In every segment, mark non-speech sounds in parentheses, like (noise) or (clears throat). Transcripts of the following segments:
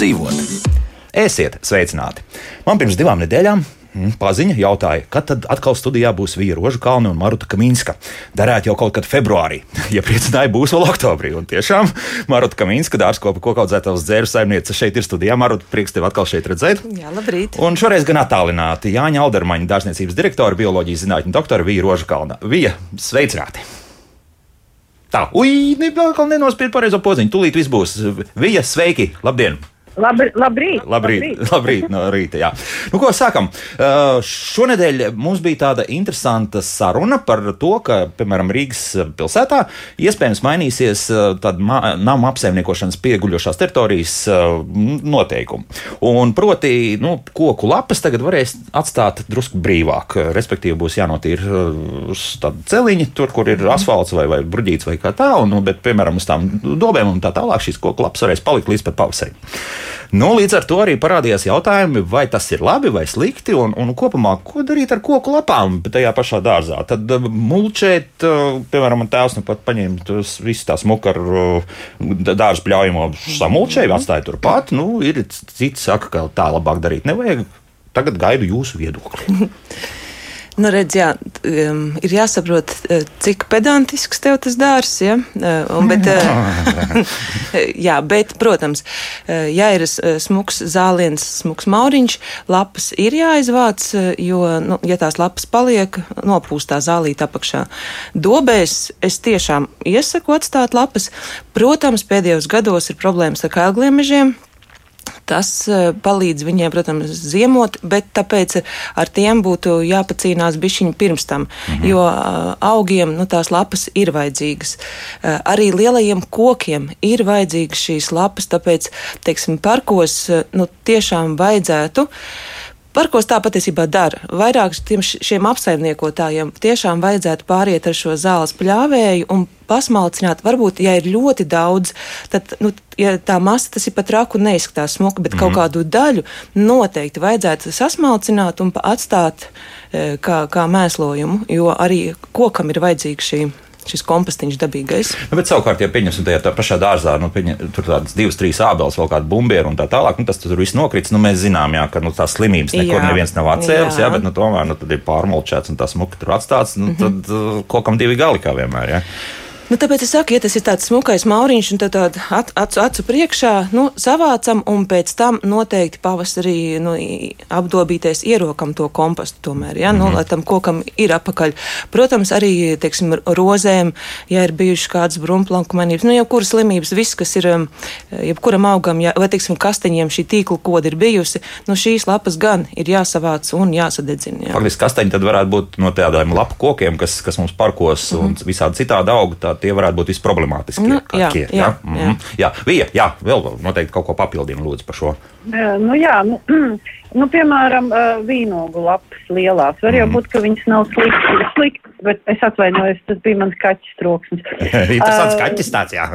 dzīvot. Esiet sveicināti! Man pirms divām nedēļām mm, paziņa jautāja, kad tad atkal studijā būs Vija Rožkalna un Maruta Kaminska. Darētu jau kaut kad februārī, (laughs) ja priecināja būs vēl oktobrī. Un tiešām Maruta Kaminska, dārzkopa kokaudzētavas dzēru saimniece šeit ir studijā. Maruta, prieks tevi atkal šeit redzēt. Jā, labrīt. Un šoreiz gan attālināti Jāņa Aldermaņa, dārzniecības direktora, bioloģijas zinātņu doktora Vija Rožkalna. Vija, sveicināti! Tā, ui, nenospiež pareizo podziņu. Tūlīt viss būs. Vija, sveiki! Labdien! Labri, labrīt, labrīt, labrīt, (laughs) labrīt no rīta. Jā. Nu, ko sākam? Uh, šonadēļ mums bija tāda interesanta saruna par to, ka, piemēram, Rīgas pilsētā iespējams mainīsies uh, nama apsaimniekošanas pieguļošās teritorijas uh, noteikumi. Un proti, nu, koku lapas tagad varēs atstāt drusku brīvāk. Respektīvi, būs jānotīra uz tādu celiņu, tur, kur ir asfalts vai, vai bruģīts vai kā tā, un, nu, bet, piemēram, uz tām dobēm un tā tālāk šīs koku lapas varēs palikt līdz pat pavasarim. Nu, līdz ar to arī parādījās jautājumi, vai tas ir labi vai slikti, un, un kopumā, ko darīt ar koku lapām tajā pašā dārzā. Tad uh, mulčēt, uh, piemēram, tēvs nu pat paņēma visu tās muku ar uh, dārza pļaujamo samulčēju, atstāja turpat. Nu, ir citi saka, ka tā labāk darīt nevajag. Tagad gaidu jūsu viedokli. (laughs) Nu, redz, jā, um, ir jāsaprot, uh, cik pedantisks tev tas dārsts. Ja? Uh, un, bet, uh, (laughs) jā, bet, protams, ja ir smuks zāliens, smuks mauriņš, lapas ir jāizvāc, jo, nu, ja tās lapas paliek, nopūstā zālīta apakšā. Dobēs es tiešām iesaku atstāt lapas. Protams, pēdējos gados ir problēmas ar kailgliem mežiem, Tas e, palīdz viņiem, protams, ziemot, bet tāpēc ar tiem būtu jāpacīnās bišķiņi pirms tam, mhm. jo augiem nu, tās lapas ir vajadzīgas. E, arī lielajiem kokiem ir vajadzīgas šīs lapas, tāpēc, teiksim, parkos e, nu, tiešām vajadzētu. Parkos tā patiesībā dara. Vairāk šiem apsaimniekotājiem tiešām vajadzētu pāriet ar šo zāles pļāvēju un pasmalcināt. Varbūt, ja ir ļoti daudz, tad nu, ja tā masa tas ir pat raku neizskatās smuka, bet mm kaut mhm. kādu daļu noteikti vajadzētu sasmalcināt un atstāt e, kā, kā mēslojumu, jo arī kokam ir vajadzīga šī šis kompostiņš dabīgais. Nu, bet savukārt, ja pieņemsim tajā tā pašā dārzā, nu, pieņem, tur tādas divas, trīs ābeles, vēl kāda bumbiera un tā tālāk, nu, tas tur viss nokrits. Nu, mēs zinām, jā, ka nu, tās slimības nekur jā. neviens nav atcēlis, jā. jā, bet nu, tomēr nu, tad ir pārmulčēts un tas muka tur atstāts. Nu, mm -hmm. Tad uh, kokam divi gali kā vienmēr. Jā. Nu, tāpēc es saku, ja tas ir tāds smukais mauriņš un tāda acu, acu priekšā, nu, savācam un pēc tam noteikti pavasarī nu, apdobīties ierokam to kompostu tomēr, ja, nu, mm -hmm. lai tam kokam ir apakaļ. Protams, arī, teiksim, rozēm, ja ir bijušas kādas brumplankumanības, nu, jebkuras slimības, viss, kas ir, um, jebkuram augam, ja, vai, teiksim, kasteņiem šī tīkla koda ir bijusi, nu, šīs lapas gan ir jāsavāc un jāsadedzina. Jā. Faktiski kasteņi tad varētu būt no tādiem lapu kokiem, kas, kas mums parkos mm -hmm. un visādi citādi aug. Tā tie varētu būt visproblemātiskākie. Nu, jā, jā, jā, mm -hmm. jā. Vija, jā, vēl noteikti kaut ko papildina lūdzu par šo. Nu, jā, nu, (clears throat) nu, piemēram, vīnogu lapas lielās. Var jau mm. būt, ka viņas nav sliktas, sliktas, bet es atvainojos, tas bija mans kaķis troksnis. (laughs) Interesants uh, kaķis tāds, jā.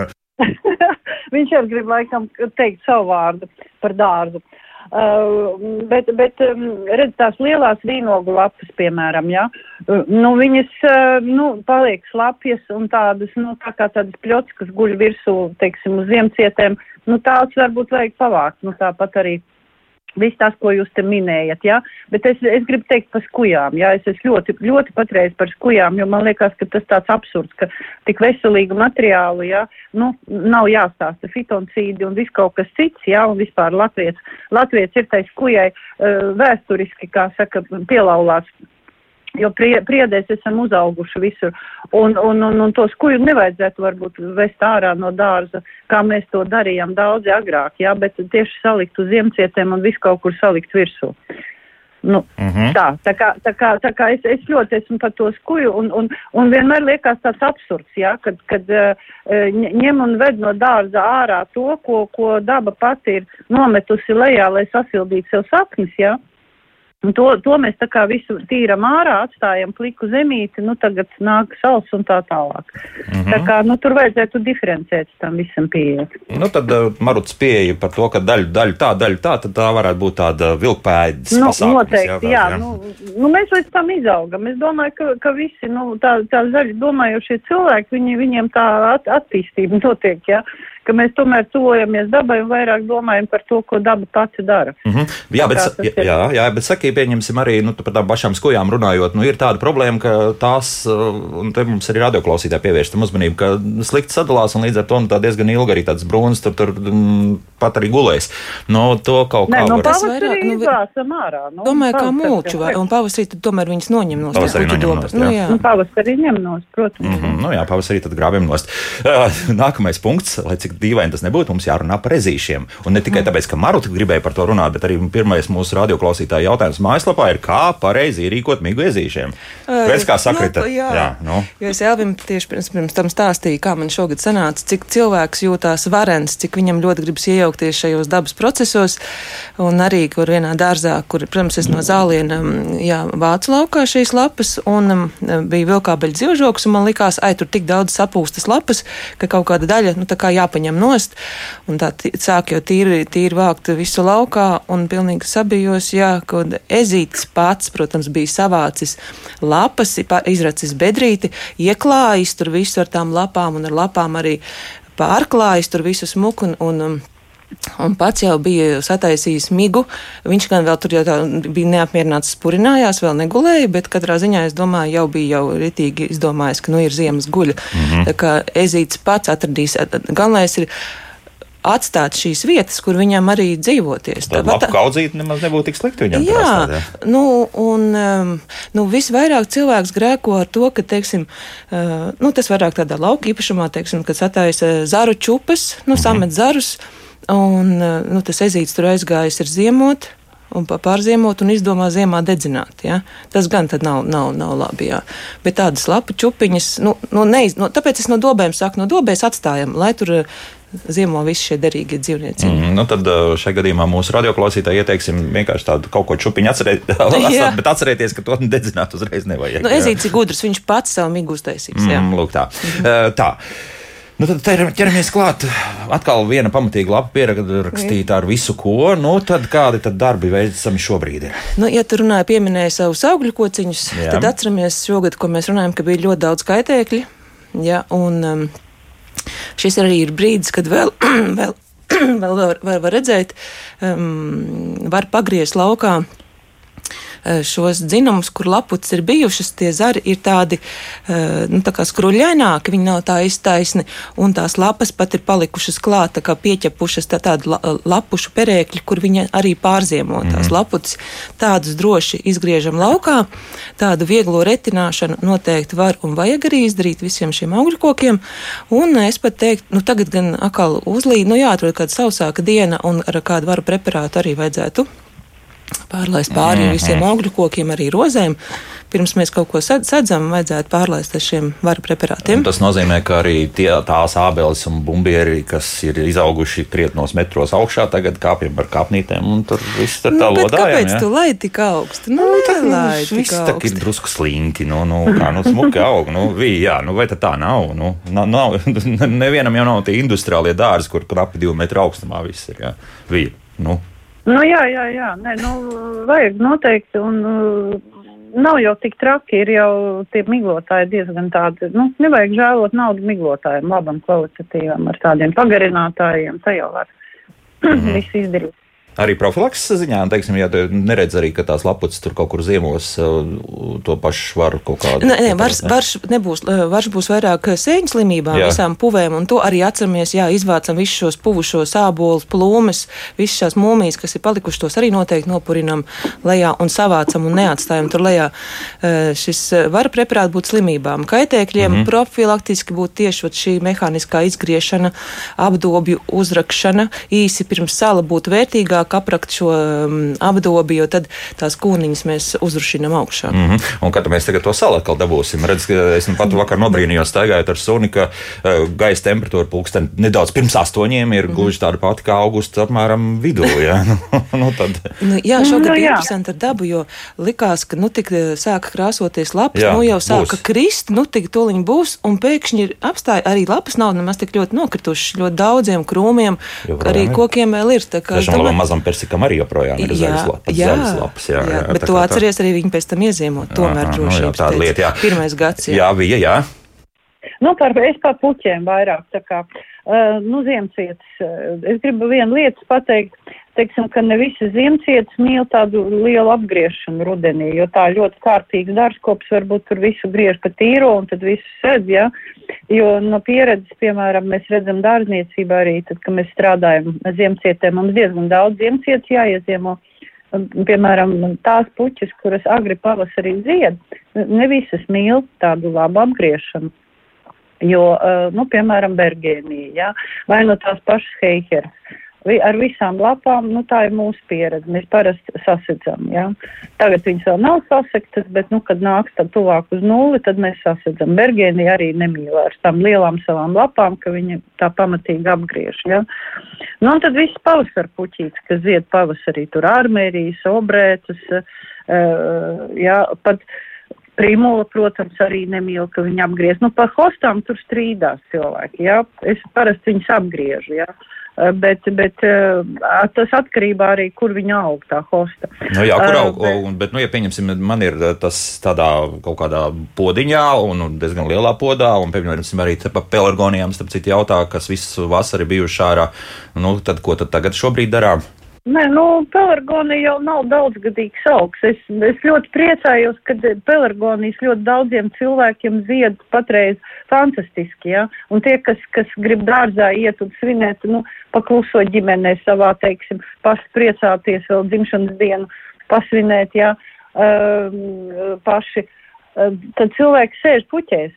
(laughs) Viņš arī grib laikam teikt savu vārdu par dārzu. Uh, bet, bet um, redz tās lielās vīnogu lapas, piemēram, jā, uh, nu viņas, uh, nu, paliek slapjas un tādas, nu, tā kā tādas pļots, kas guļ virsū, teiksim, uz ziemcietēm, nu, tās varbūt vajag pavākt, nu, tāpat arī viss tas, ko jūs te minējat, jā, bet es, es gribu teikt par skujām, jā, es esmu ļoti, ļoti patreiz par skujām, jo man liekas, ka tas tāds absurds, ka tik veselīgu materiālu, jā, nu, nav jāstāsta fitoncīdi un viss kaut kas cits, jā, un vispār Latvijas, Latvijas ir tai skujai uh, vēsturiski, kā saka, pielaulāts jo prie, priedēs esam uzauguši visur. Un, un, un, un to skuju nevajadzētu varbūt vest ārā no dārza, kā mēs to darījām daudzi agrāk, jā, bet tieši salikt uz ziemcietiem un visu kaut kur salikt virsū. Nu, uh mhm. -huh. Tā, tā kā, tā kā, tā kā es, es ļoti esmu par to skuju, un, un, un vienmēr liekas tāds absurds, jā, kad, kad uh, ņem un ved no dārza ārā to, ko, ko daba pati ir nometusi lejā, lai sasildītu sev sapnis, jā. Uh, Un to, to mēs tā kā visu tīram ārā, atstājam pliku zemīti, nu tagad nāk sals un tā tālāk. Mm -hmm. Tā kā, nu tur vajadzētu diferencēt tam visam pieeja. Nu tad uh, Maruts pieeja par to, ka daļu, daļu tā, daļu tā, tad tā varētu būt tāda vilkpēdas nu, pasākums. Noteikti, jā, jā, jā. Nu, nu mēs līdz tam izaugam. Es domāju, ka, ka visi, nu tā, tā zaļi domājošie cilvēki, viņi, viņiem tā at, attīstība notiek, jā. Ka mēs tomēr tuvojamies dabai un vairāk domājam par to, ko daba pati dara. Mm -hmm. Jā, bet, jā, jā, bet saki, pieņemsim arī nu, par tām pašām skojām runājot, nu, ir tāda problēma, ka tās, uh, un te mums arī radioklausītāji pievērstam uzmanību, ka slikti sadalās un līdz ar to nu, diezgan ilgi arī tāds brūns tur, tur mm, pat arī gulēs. No to kaut Nē, kā nu, var. pavasarī nu, ārā. Nu, Domāju, kā mūču, vai, un pavasarī tad tomēr viņas noņem no nost, Nu, jā. Nu, pavasarī ņem nost, protams. Mm -hmm, nu jā, pavasarī tad grābjam nost. Uh, (laughs) nākamais punkts, lai cik dīvaini tas nebūtu, mums jārunā par ezīšiem. Un ne tikai tāpēc, ka Maruta gribēja par to runāt, bet arī pirmais mūsu radioklausītāja jautājums mājaslapā ir, kā pareizi rīkot migu ezīšiem. Pēc kā sakrita? Nu, jā, jā, nu. Jo es Elvim tieši pirms, pirms tam stāstīju, kā man šogad sanāca, cik cilvēks jūtās varens, cik viņam ļoti gribas iejaukties šajos dabas procesos. Un arī, kur vienā dārzā, kur, protams, es no zāliena mm, jā, vācu laukā šīs lapas, un um, bija vilkābeļu dzīvžoks, un man likās, ai, tur tik daudz sapūstas lapas, ka kaut kāda daļa, nu, tā kā jāpaņem nost. Un tā sāk jau tīri, tīri vākt visu laukā, un pilnīgi sabijos, jā, kad ezītis pats, protams, bija savācis lapas, pa- izracis bedrīti, ieklājis tur visu ar tām lapām, un ar lapām arī pārklājis tur visu smuku. Un, un, um, Un pats jau bija sataisījis migu. Viņš gan vēl tur tā bija neapmierināts, spurinājās, vēl negulēja, bet katrā ziņā es domāju, jau bija jau ritīgi izdomājis, ka nu ir ziemas guļa. Mm Mhm. -hmm. Tā kā ezīts pats atradīs. Galvenais ir atstāt šīs vietas, kur viņam arī dzīvoties. Tad Tāpat- lapu kaudzīt nemaz nebūtu tik slikti viņam. Jā, atstāt, jā. nu, un um, nu, visvairāk cilvēks grēko ar to, ka, teiksim, uh, nu, tas vairāk tādā lauka īpašumā, teiksim, kad sataisa zaru čupas, nu, samet zarus, un uh, nu, tas ezīts tur aizgājis ar ziemot. Un pārziemot un izdomā ziemā dedzināt. Ja? Tas gan nav, nav, nav labi. Jā. Bet tādas lapu čupiņas, nu, nu, neiz, nu, tāpēc es no dobēm saku, no dobēs atstājam, lai tur uh, ziemo visi šie derīgie dzīvnieci. Mm. Mm, nu tad uh, šajā gadījumā mūsu radioklausītājai ieteiksim vienkārši tādu kaut ko čupiņu atcerēt, (laughs) (laughs) Jā. atstāt, bet atcerieties, ka to dedzināt uzreiz nevajag. Nu, ezīts ir gudrs, viņš pats uztaisīs. jā. Mm, lūk, tā. Uh, tā. Nu, tad ķer- ķeramies klāt. Atkal viena pamatīga lapa pierakstīta ar visu, ko. Nu, tad kādi tad darbi veicami šobrīd ir? Nu, ja tu runāji, pieminēji savus augļu kociņus, Jā. tad atceramies šogad, ko mēs runājam, ka bija ļoti daudz kaitēkļu. Ja, un, um, šis arī ir brīdis, kad vēl, (clears throat) vēl, (clears throat) vēl var, var, var redzēt, um, var pagriezt laukā šos dzinumus, kur lapucis ir bijušas, tie zari ir tādi eh, nu, tā kā skruļaināki, viņi nav tā iztaisni, un tās lapas pat ir palikušas klāt, tā kā pieķepušas tā, tādu la, lapušu perēkļi, kur viņi arī pārziemo tās lapucis. Tādus droši izgriežam laukā, tādu vieglo retināšanu noteikti var un vajag arī izdarīt visiem šiem augļkokiem, un es pat teiktu, nu tagad gan atkal uzlīd, nu jāatrod kāda sausāka diena, un ar kādu varu preparātu arī vajadzētu pārlaist pāri mm -hmm. visiem augļu kokiem, arī rozēm. Pirms mēs kaut ko sad- sadzam, vajadzētu pārlaist ar šiem varu preparātiem. Un tas nozīmē, ka arī tie, tās ābeles un bumbieri, kas ir izauguši krietnos metros augšā, tagad kāpjam ar kāpnītēm, un tur viss tur tā Nu, lodājam. kāpēc ja? tu laidi tik augstu? Nu, Nu, tā, nu, tik viss tā ir drusku slinki, nu, nu, kā, nu, smuki aug, nu, vi, jā, nu, vai tad tā nav, nu, nav, nav (laughs) nevienam jau nav tie industriālie dārzi, kur knapi divu metru augstumā viss ir, jā, vi, nu, Nu, jā, jā, jā. Nē, nu, vajag noteikti. Un, uh, nav jau tik traki, ir jau tie miglotāji diezgan tādi. Nu, nevajag žēlot naudu miglotājiem, labam, kvalitatīvam, ar tādiem pagarinātājiem. Tā jau var (clears throat) visu izdarīt. Arī profilakses ziņā, teiksim, ja neredz arī, ka tās lapuces tur kaut kur ziemos, uh, to pašu var kaut kādu. Nē, nē vars, vars, nebūs, eh, vars būs vairāk sēņu slimībām, Jā. visām puvēm, un to arī atceramies, jā, izvācam visus šos puvušos ābolus, plūmes, visas šās mūmijas, kas ir palikušas, tos arī noteikti nopurinam lejā un savācam un neatstājam tur lejā. Eh, Šis eh, var preparāts būt slimībām, kaitēkļiem, mm -hmm. profilaktiski būtu tieši šī mehāniskā izgriešana, apdobju uzrakšana, īsi pirms sala būtu vērtīgāk aprakt šo um, apdobi, jo tad tās kūniņas mēs uzrušinam augšā. Mm -hmm. Un kad mēs tagad to salu atkal dabūsim, redz, es nu pat vakar nobrīnījos staigājot ar suni, ka uh, gaisa temperatūra pulksten nedaudz pirms astoņiem ir gluži tāda pati kā augusta apmēram vidū. Ja? (laughs) nu, nu, tad, Nu, jā, šogad Nu, bija jā. interesanti ar dabu, jo likās, ka nu tik eh, sāka krāsoties lapas, Jā, nu jau sāka būs. krist, nu tik toliņi būs, un pēkšņi ir apstāja arī lapas nav nemaz tik ļoti nokritušas, ļoti daudziem krūmiem, Joprojām arī ir. kokiem vēl ir. tā kā domāju- mazam persikam arī joprojām ir zaļas lapas. jā, zaļas lapas jā, jā, bet to kā tā- atceries arī viņi pēc tam iezīmot. Tomēr nu jā, drošības tāda pēc. lieta, jā. Pirmais gads. Jā. Jā, bija, jā. Nu, par, es par puķiem vairāk, tā kā, uh, nu, ziemcietis. Uh, es gribu vienu lietu pateikt, teiksim, ka ne visas ziemcietis mīl tādu lielu apgriešanu rudenī, jo tā ļoti kārtīgs dārzkops varbūt tur visu griež pa tīro un tad visu sēd, ja, jo no pieredzes, piemēram, mēs redzam dārzniecībā arī, tad, kad mēs strādājam ziemcietē, mums diezgan daudz ziemcietis jāieziemo. Piemēram, tās puķis, kuras agri pavasarī zied, ne visas mīl tādu labu apgriešanu. Jo, nu, piemēram, bergēnija, ja? vai no tās pašas heiheras ar visām lapām, nu tā ir mūsu pieredze. Mēs parasti sasedzam, jā. Tagad viņas vēl nav sasegtas, bet, nu, kad nāks tad tuvāk uz nulli, tad mēs sasedzam. Bergēni arī nemīl ar tām lielām savām lapām, ka viņi tā pamatīgi apgriež, jā. Nu, un tad viss pavasar puķīts, kas zied pavasarī, tur ārmērijas, obrētas, uh, jā, pat. Primula, protams, arī nemīl, ka viņi apgriež. Nu, par hostām tur strīdās cilvēki, jā. Es parasti viņus apgriežu, jā. Uh, bet, bet eh, tas atkarībā arī, kur viņa aug, tā hosta. Nu, jā, kur aug, bet, un, bet, nu, ja pieņemsim, man ir tas tādā kaut kādā podiņā un diezgan lielā podā, un, piemēram, arī pa pelargonijām, starp citu jautā, kas visu vasaru bijuši ārā, nu, tad ko tad tagad šobrīd darām? Nē, nu, pelargonija jau nav daudzgadīgs augs. Es, es ļoti priecājos, ka pelargonijas ļoti daudziem cilvēkiem zied patreiz fantastiski, ja? Un tie, kas, kas grib dārzā iet un svinēt, nu, pakluso ģimenē savā, teiksim, paši priecāties vēl dzimšanas dienu, pasvinēt, ja, um, paši. Um, tad cilvēki sēž puķēs,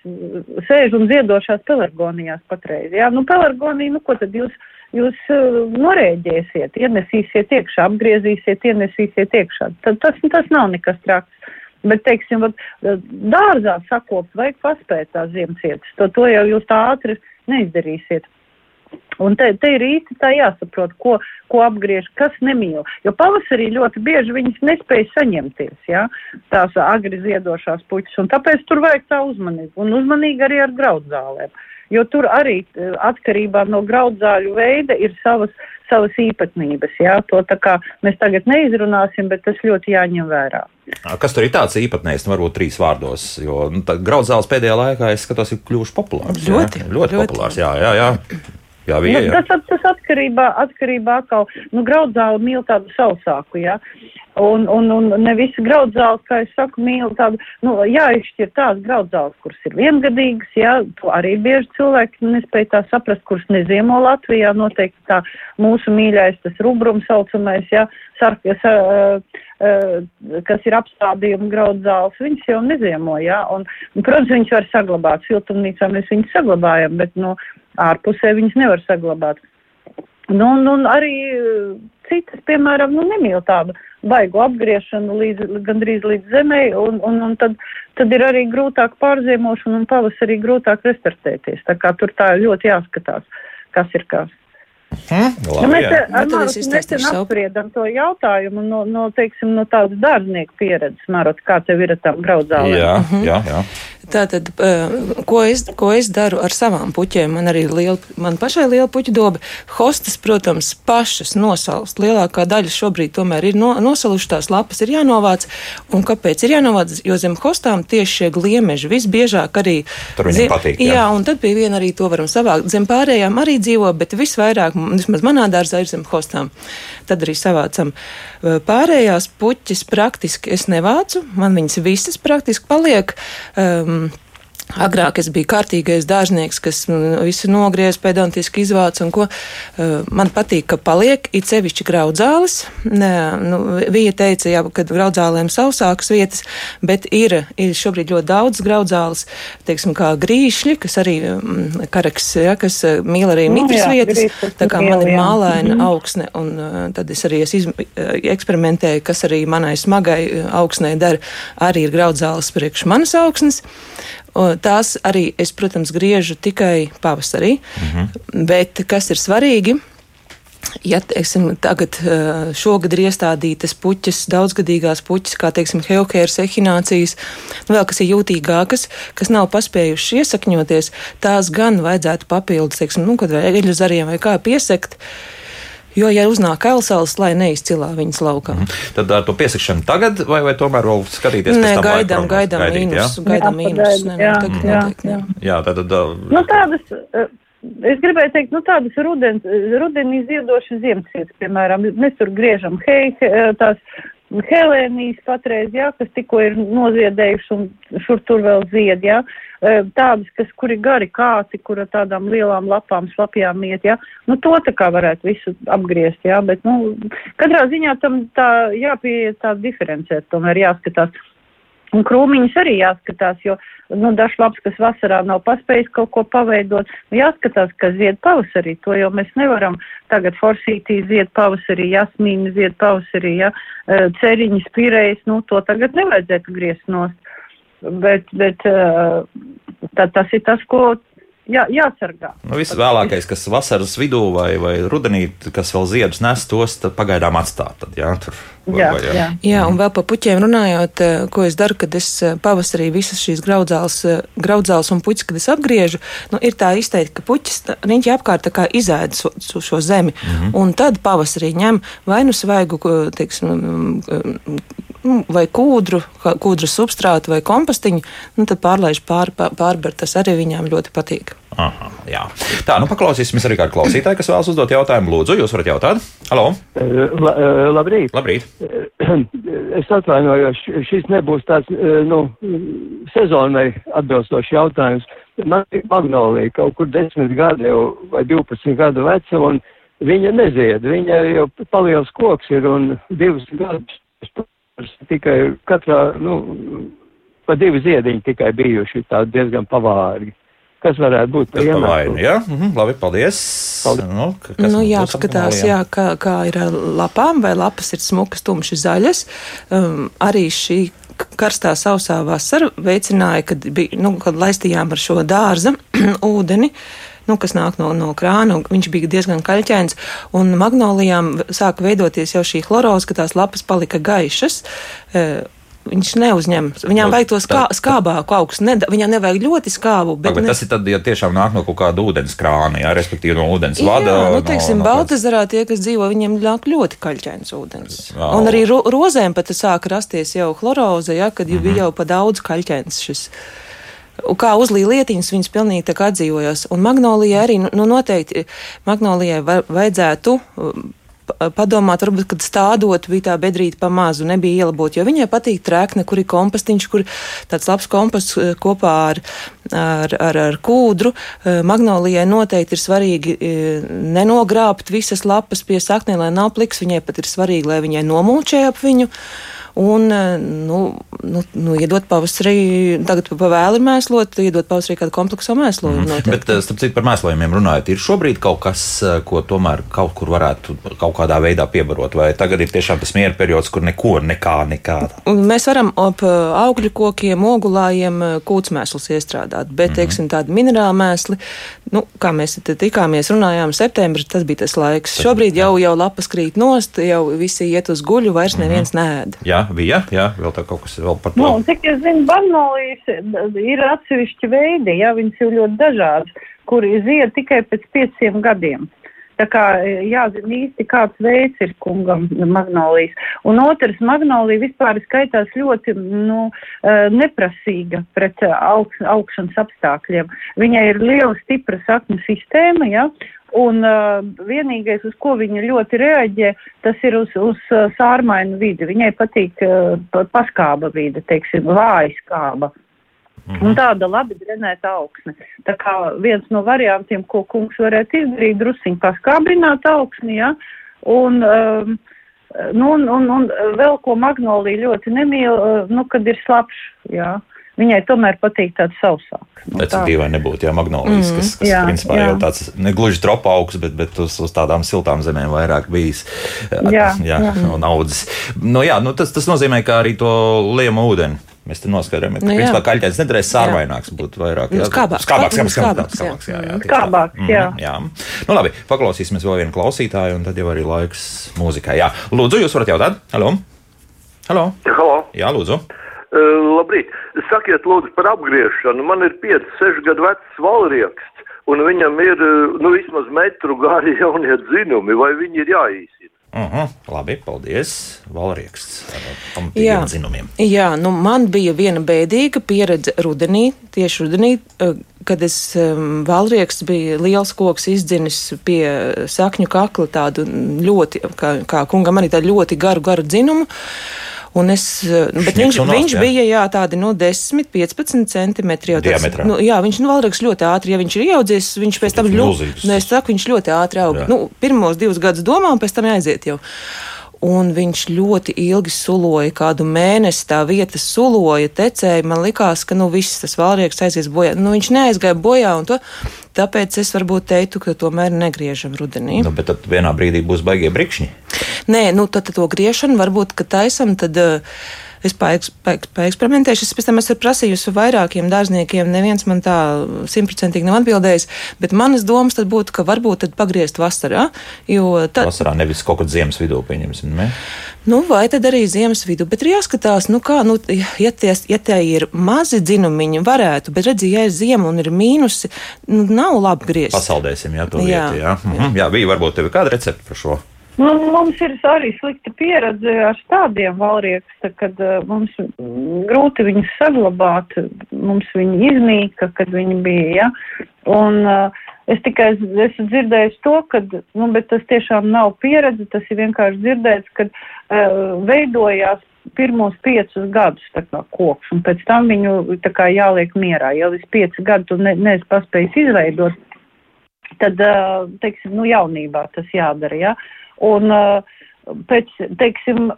sēž un ziedošās pelargonijās patreiz. Jā, nu, pelargonija, nu, ko tad jūs jūs uh, norēģēsiet, ienesīsiet iekšā, apgriezīsiet, ienesīsiet iekšā. Tad tas, tas nav nekas traks. Bet, teiksim, vat, dārzā sakopt, vajag paspēt tās ziemcietas. To, to jau jūs tā ātri neizdarīsiet. Un te, te ir īsti tā jāsaprot, ko, ko apgriež, kas nemīl. Jo pavasarī ļoti bieži viņas nespēja saņemties, ja, tās agri ziedošās puķis, un tāpēc tur vajag tā uzmanību. Un uzmanīgi arī ar graudzālēm. Jo tur arī e, atkarībā no graudzāļu veida ir savas, savas īpatnības. Jā? To tā kā mēs tagad neizrunāsim, bet tas ļoti jāņem vērā. Kas tur ir tāds īpatnējs, nu, varbūt trīs vārdos, jo nu, graudzāles pēdējā laikā, es skatos, ir kļuvuši populārs. Ļoti, jā? ļoti, ļoti populārs, jā, jā, jā. Jā, bija, jā. Nu, tas, tas atkarībā, atkarībā atkal, nu, graudzāli mīl tādu sausāku, jā. Un, un, un ne visi graudzāles, kā es saku, mīl tādu, nu, jāizšķir tās graudzāles, kuras ir viengadīgas, jā, to arī bieži cilvēki nespēja tā saprast, kuras neziemo Latvijā, noteikti tā mūsu mīļais, tas rubrums saucamais, jā, sarkas, uh, uh, kas ir apstādījuma graudzāles, viņas jau neziemo, jā, un, un, protams, viņas var saglabāt, siltumnīcā mēs viņas saglabājam, bet, nu, ārpusē viņas nevar saglabāt. Nu, un, un arī citas, piemēram, nu, nemīl tādu baigu apgriešanu līdz, gandrīz līdz zemē, un, un, un tad, tad ir arī grūtāk pārziemošana un pavasarī grūtāk restartēties. Tā kā tur tā ļoti jāskatās, kas ir kas. Hmm, labi, nu, mēs ar Marotu nesen apspriedam to jautājumu no, no, teiksim, no tādas dārznieku pieredzes, Marot, kā tev ir ar tām graudzālēm? Jā, jā, jā. Tātad, ko es, ko es daru ar savām puķēm? Man arī liela, man pašai liela puķu doba. Hostas, protams, pašas nosalst. Lielākā daļa šobrīd tomēr ir no, nosalušas, tās lapas ir jānovāc. Un kāpēc ir jānovāc? Jo zem hostām tieši šie gliemeži visbiežāk arī. Tur viņiem zem, patīk. Jā. jā, un tad pie viena arī to varam savākt. Zem pārējām arī dzīvo, bet visvairāk, vismaz manā dārzā, ir zem hostām. Tad arī savācam. Pārējās puķis praktiski es nevācu, man viņas visas praktiski paliek. Um, Agrāk es biju kārtīgais dārznieks, kas nu, visu nogriez, pedantiski izvāc un ko. Man patīk, ka paliek it sevišķi graudzāles. Nu, Vija teica, jā, ka graudzālēm sausākas vietas, bet ir, ir šobrīd ļoti daudz graudzāles, teiksim, kā grīšļi, kas arī um, karaks, ja, kas mīl arī nu, mitras vietas. Grīšas, tā kā man ir mālaina mm -hmm. augsne, un tad es arī es izm, eksperimentēju, kas arī manai smagai augsnei dara, arī ir graudzāles priekš manas augsnes. Tās arī es, protams, griežu tikai pavasarī. -hmm. Bet kas ir svarīgi? Ja teiksim, tagad šogad ir iestādītas puķis, daudzgadīgās puķis, kā teiksim, heokēras ehinācijas, nu vēl kas ir jūtīgākas, kas nav paspējušas iesakņoties, tās gan vajadzētu papildus, teiksim, nu, kad vai eļu zariem vai kā piesekt. Jo, ja uznāk elsals, lai neizcilā viņas laukā. Mm. Tad ar to piesakšanu tagad, vai, vai tomēr vēl skatīties? Nē, gaidām, gaidām mīnus, gaidām mīnus. jā, tagad jā, jā. Jā, tad, tad, Nu, tādas, es gribēju teikt, nu, tādas rudens, rudenī ziedošas Ziemassvētku, piemēram, mēs tur griežam hei, he- tās Helēnijas patreiz, jā, kas tikko ir noziedējuši un šur tur vēl zied, jā, tādas, kas, kur ir gari kāci, kur ar tādām lielām lapām, slapjām iet, jā, nu, to tā kā varētu visu apgriezt, jā, bet, nu, katrā ziņā tam tā jāpieiet tā diferencēt, tomēr jāskatās. Un krūmiņus arī jāskatās, jo nu, dažs labs, kas vasarā nav paspējis kaut ko paveidot, nu, jāskatās, ka zied pavasarī. To jau mēs nevaram tagad forsītī zied pavasarī, jasmīni zied pavasarī, ja eh, ceriņas, pirējas, nu, to tagad nevajadzētu griezt nost. Bet, bet eh, tā, tas ir tas, ko jā, jāsargā. Nu, Visvēlākais, kas vasaras vidū vai, vai rudenī, kas vēl ziedus nes, tos tad pagaidām atstāt. Tad, jā, tur, vai- Jā, vai, jā. Jā, un vēl par puķiem runājot, eh, ko es daru, kad es eh, pavasarī visas šīs graudzāles, eh, graudzāles un puķis, kad es apgriežu, nu, ir tā izteikti, ka puķis riņķi apkārt tā kā izēda šo, šo, šo zemi, mm -hmm. un tad pavasarī ņem vai nu svaigu, teiksim, mm, vai kūdru, kūdras substrātu vai kompostiņu, nu, tad pārlaiž pār, pār, pārber, tas arī viņām ļoti patīk. Aha, jā. Tā, nu paklausīsimies arī kādu klausītāju, kas vēlas uzdot jautājumu. Lūdzu, jūs varat jautāt? Halo, Eh, La, eh, labrīt! labrīt! Es atvainojos, šis nebūs tāds, eh, nu, sezonai atbilstošs jautājums. Man ir magnolija kaut kur 10 gadi jau vai 12 gadu veca, un viņa nezied. Viņa jau paliels koks ir un divus gadus tikai katrā, nu, pa divi ziediņi tikai bijuši tādi diezgan pavārgi. Kas varētu būt par iemeslu? jā? Mhm, labi, paldies. Paldies. Nu, Nu, jāapskatās, apmālijām? jā, kā, kā ir ar lapām, vai lapas ir smukas, tumši zaļas. Um, arī šī karstā sausā vasara veicināja, kad, bija, nu, kad laistījām ar šo dārza (clears throat) ūdeni. Nu, kas nāk no, no krāna, viņš bija diezgan kaļķēns. Un magnolijām sāka veidoties jau šī chloroza, ka tās lapas palika gaišas. Uh, Viņš neuzņem. Viņām Nu, vajag to skā, tad- skābāku augstu. Ne, viņām nevajag ļoti skābu. Bet, bet ne- tas ir tad, ja tiešām nāk no kaut kāda ūdens krāna, jā, respektīvi no ūdens vada. Jā, nu, teiksim, no no, Baltazarā tie, kas dzīvo, viņiem nāk ļoti kaļķains ūdens. Jā. Un arī ro rozēm pat sāka rasties jau chloroze, ja, kad jau Mhm. bija jau pa daudz kaļķains šis. Kā uzlīja lietiņas, viņas pilnīgi tā kā atdzīvojās. Un magnolija arī, nu, noteikti magnolijai va- vajadzētu pa- padomāt, varbūt, kad stādot, bija tā bedrīte pa mazu, nebija ielabot, jo viņai patīk trēkne, kur ir kompostiņš, kur tāds labs komposts eh, kopā ar, ar, ar, ar kūdru. Eh, Magnolijai noteikti ir svarīgi eh, nenogrābt visas lapas pie saknē, lai nav pliks, viņai pat ir svarīgi, lai viņai nomulčē ap viņu. Un, eh, nu, nu, nu, iedot pavasarī, tagad pa vēli mēslot, iedot pavasarī kādu kompleksu mēslojumu. Bet, noteikti. eh, starp citu, par mēslojumiem runājot, ir šobrīd kaut kas, eh, ko tomēr kaut kur varētu kaut kādā veidā piebarot, vai tagad ir tiešām tas miera periods, kur neko, nekā, nekā. Mēs varam ap augļu kokiem, ogulājiem kūtsmēslus iestrādāt, bet, teiksim, tādi minerāli mēsli, nu, kā mēs tikāmies, runājām, septembris, tas bija tas laiks. Šobrīd jau, jau lapas krīt nost, jau visi iet uz guļu, vairs neviens nēd. Jā, bija, jā, vēl tā kaut kas vēl par to. Nu, cik es zinu, magnolijas ir atsevišķi veidi, jā, viņas ir ļoti dažādas, kuri zied tikai pēc pieciem gadiem. Tā kā e, jāzina īsti, kāds veids ir kungam magnolijas. Un otrs, magnolija vispār skaitās ļoti, nu, eh, neprasīga pret eh, aug, augšanas apstākļiem. Viņai ir liela, stipra saknu sistēma, ja, Un uh, vienīgais, uz ko viņa ļoti reaģē, tas ir uz, uz uh, sārmainu vidi. Viņai patīk uh, pa- paskāba vide, teiksim, vāja skāba. Un tāda labi drenēta augsne. Tā kā viens no variantiem, ko kungs varētu izdarīt, drusiņi paskābrināt augsni, ja? Un, um, nu, un, un, un vēl ko magnolija ļoti nemīl, uh, nu, kad ir slapš, jā. Viņai tomēr patīk tāds sausāks. Nu, Pēc tā. dīvaini nebūtu, jā, magnolijas, kas, kas Jā, principā jā. jau tāds negluži tropa augs, bet, bet uz, uz tādām siltām zemēm vairāk bijis. Jā, jā, jā. un audzis. Nu, jā, nu, tas, tas nozīmē, ka arī to liemu ūdeni. Mēs te noskaidrojam, ka Nu, principā kaļķēns nedrēs sārvaināks, būtu vairāk. Nu, jā. skābāks. skābāks, Nu, skābāks, skābāks, skābāks, skābāks, jā, jā, tā. Skābāks, jā. Mhm, jā. Nu, labi, paklausīsimies vēl vienu klausītāju, un tad jau arī laiks mūzikai. Jā, lūdzu, jūs varat jautāt? Halo? Halo? Halo. Jā, lūdzu. Uh, labrīt. Sakiet, lūdzu, par apgriešanu. Man ir 5, 6 gadu vecs valrieksts, un viņam ir, nu, vismaz metru gari jaunie dzinumi, vai viņi ir jāīsina? Uh -huh. Labi, paldies. Valrieksts ar Jā. pamatīgiem zinumiem. Jā, nu man bija viena bēdīga pieredze rudenī, tieši rudenī, eh, kad es um, valrieks bija liels koks izdzinis pie sakņu kakla tādu ļoti, kā, kā kungam arī tādu ļoti garu, garu dzinumu. Un es, eh, bet Šņiks viņš, nost, viņš jā? bija jā, tādi no 10, 15 centimetri jau tāds. Diametrā. Nu, jā, viņš nu, valrieks ļoti ātri, ja viņš ir ieaudzies, viņš pēc tam ļoti, nu, es saku, viņš ļoti ātri aug. Nu, pirmos divus gadus domā, un pēc tam aiziet jau. Un viņš ļoti ilgi suloja, kādu mēnesi tā vieta suloja, tecēja. Man likās, ka nu, viss tas valrieks aizies bojā. Nu, viņš neaizgāja bojā, un to, tāpēc es varbūt teiktu, ka tomēr negriežam rudenī. Nu, bet tad vienā brīdī būs baigie brikšņi. Nē, nu tad to griešanu varbūt, ka taisam, tad uh, es paeks- paeks- paeksperimentēšu. Es pēc tam esmu prasījusi vairākiem dārzniekiem, neviens man tā simtprocentīgi nav atbildējis, bet manas domas tad būtu, ka varbūt tad pagriezt vasarā, tad, Vasarā nevis kaut kad ziemas vidū, pieņemsim. Ne? nu vai tad arī ziemas vidū, bet ir jāskatās, nu kā, nu, ja tie, ja tie ir mazi dzinumiņi, varētu, bet redzi, ja ir ziema un ir mīnusi, nu nav labi griezt. Pasaldēsim, jā, to Jā, vietu. Jā, mhm. jā bija varbūt tev kāda recepte par šo. Nu, mums ir arī slikta pieredze ar tādiem valriekstiem, kad uh, mums grūti viņus saglabāt. Mums viņi iznīka, kad viņi bija. Ja? Un, uh, es tikai esmu dzirdējis to, ka nu, bet tas tiešām nav pieredze. Tas ir vienkārši dzirdēts, ka uh, veidojās pirmos piecus gadus kā koks, un pēc tam viņu kā jāliek mierā. Ja līdz pieci gadi tu ne, neesi paspējis izveidot, tad, teiksim, nu, jaunībā tas jādara, ja? Un ā, pēc, teiksim,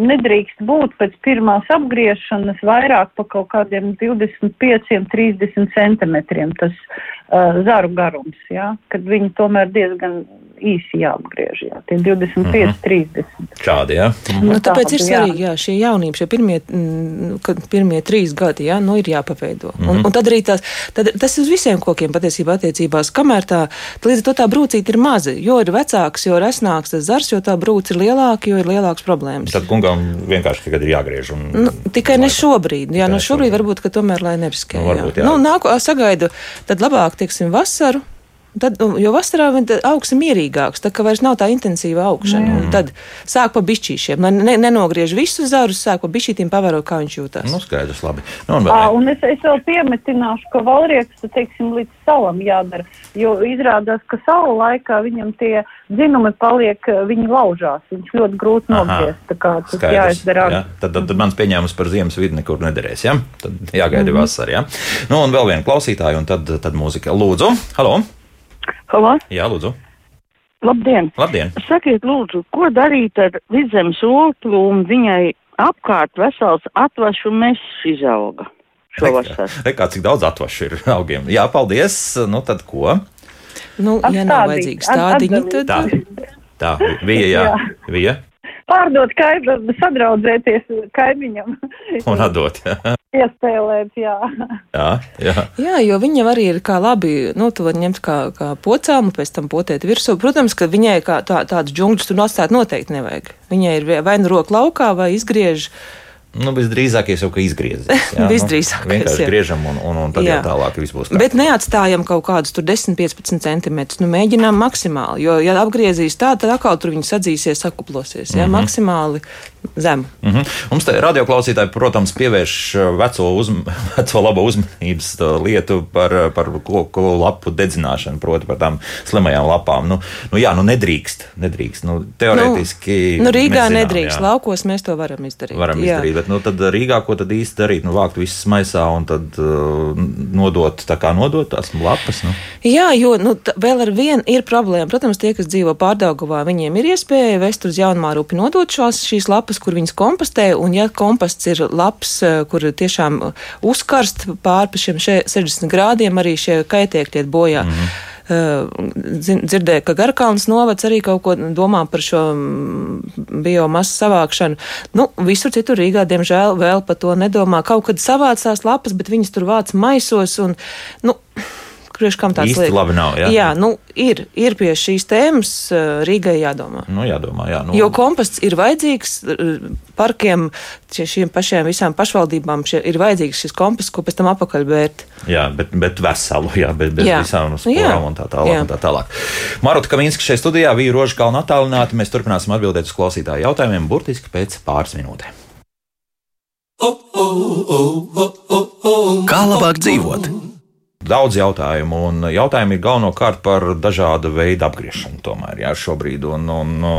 nedrīkst būt pēc pirmās apgriešanas vairāk pa kaut kādiem 25, 30 centimetriem tas uh, zaru garums, ja? kad viņi tomēr diezgan īsi jāapgriež, jā, tie 25, uh -huh. 30. Šādi, jā. Mhm. Nu, tāpēc Tādu, ir svarīgi, jā, šie jaunība, šie pirmie, mm, kad pirmie trīs gadi, jā, nu, ir jāpaveido. Mm -hmm. un, un tad arī tās, tad, tas uz visiem kokiem patiesībā attiecībās, kamēr tā, līdz ar to tā brūcīte ir maza, jo ir vecāks, jo resnāks tas zars, jo tā brūce ir lielāka, jo ir lielāks problēmas. Tad kungam vienkārši tagad ir jāgriež. Un, Nu, tikai ne šobrīd. Jā, Tikai nu šobrīd šobrīd. varbūt, ka tomēr, lai neriskē. Nu, varbūt, jā. Nu, nāku, sagaidu, tad labāk, teiksim, vasaru. Tad, nu, jo vasarā augs ir mierīgāks, tā kā vairs nav tā intensīva augšana. Mm. Tad sāk pa bišķīšiem. Ne, ne, nenogriež visus zarus, sāk pa bišķītiem pavērot, kā viņš jūtas. Nu, skaidrs, labi. Nu, un vēl, un es, es vēl piemetināšu, ka valrieks, teiksim, līdz salam jādara, jo izrādās, ka salu laikā viņam tie dzinumi paliek, viņi laužās, viņš ļoti grūti nogriezt, tā kā tas skaidrs, jāizdara. jā. Tad, tad, tad mans pieņēmums par ziemas vidi nekur nederēs. Ja? Tad jāgaida mm -hmm. vasara. Ja? Nu, un vēl viena klausītāja, un tad, tad mūzika. Lūdzu, halo! Halo, Jā, lūdzu. labdien! Labdien! Sakiet, lūdzu, ko darīt ar vidzemes oklu un viņai apkārt vesels atvašu mežs izauga šovasar? Rekā, cik daudz atvašu ir augiem. Jā, paldies. Nu, tad ko? Nu, ja nav vajadzīgi stādiņi, tad Tā, tā, bija, jā, Jā. bija. Pārdot kaimiņam, sadraudzēties kaimiņam, (laughs) Un atdot. Jā, iespēlēt, jā. jā. jā. Jā, jo viņam arī ir kā labi, nu, to var ņemt kā, kā pocām, un pēc tam potēt virsū. Protams, ka viņai kā tā, tādas džungļus tur atstāt noteikti nevajag. Viņai ir vai nu roka laukā, vai izgriež. Nu, visdrīzākais jau, ka izgriezīs. (laughs) jā, nu, Visdrīzākais, Vienkārši jā. griežam, un, un, un tad Jā. jau tālāk viss būs. Bet neatstājam kaut kādus tur 10, 15 centimetrus. Nu, mēģinām maksimāli, jo, ja apgriezīs tā, tad atkal tur viņi sadzīsies, sakuplosies. Ja, mm -hmm. Maksimāli zemu. Mm -hmm. Mums te radioklausītāji, protams, pievērš uh, veco, uzm (laughs) veco labo uzmanības uh, lietu par, uh, par koku lapu dedzināšanu, proti par tām slimajām lapām. Nu, nu jā, nu nedrīkst, nedrīkst. Nu, teorētiski. Nu, Rīgā mēs zinām, nedrīkst, jā. laukos mēs to varam izdarīt. Varam jā. izdarīt, bet nu, tad Rīgā ko tad īsti darīt? Nu, vākt visas maisā un tad uh, nodot, tā kā nodot tās lapas. Nu. Jā, jo nu, vēl ar vienu ir problēma. Protams, tie, kas dzīvo pārdaugavā, viņiem ir iespēja vest uz jaunmārupi nodot šās, šīs lapas, kur viņas kompostē, un ja komposts ir labs, eh, kur tiešām eh, uzkarst pār pa šiem še- 60 grādiem, arī šie kaitēkļi iet bojā. Mm -hmm. Dzirdēju, ka Garkalns novads arī kaut ko domā par šo mm, biomasu savākšanu. Nu, visur citur Rīgā, diemžēl, vēl par to nedomā. Kaut kad savāc tās lapas, bet viņas tur vāc maisos un, nu, priekš kam tāds Īsti liek. labi nav, jā. jā nu, ir, ir pie šīs tēmas uh, Rīgai jādomā. Nu, jādomā, jā. Nu, Jo komposts ir vajadzīgs uh, parkiem, šie- šiem pašiem visām pašvaldībām šie, ir vajadzīgs šis komposts, ko pēc tam apakaļ vērt. Jā, bet, bet veselu, jā, bet bez Jā. visām Nu, sporām jā. un tā tālāk. Jā. Un tā tālāk. Maruta Kaminska šeit studijā, Vīra Roža kalna attālināti. Mēs turpināsim atbildēt uz klausītāju jautājumiem burtiski pēc pāris minūtēm. Kā labāk dzīvot? Daudz jautājumu, un jautājumi ir galvenokārt par dažādu veidu apgriešanu. Tomēr, jā, šobrīd, un, un, nu,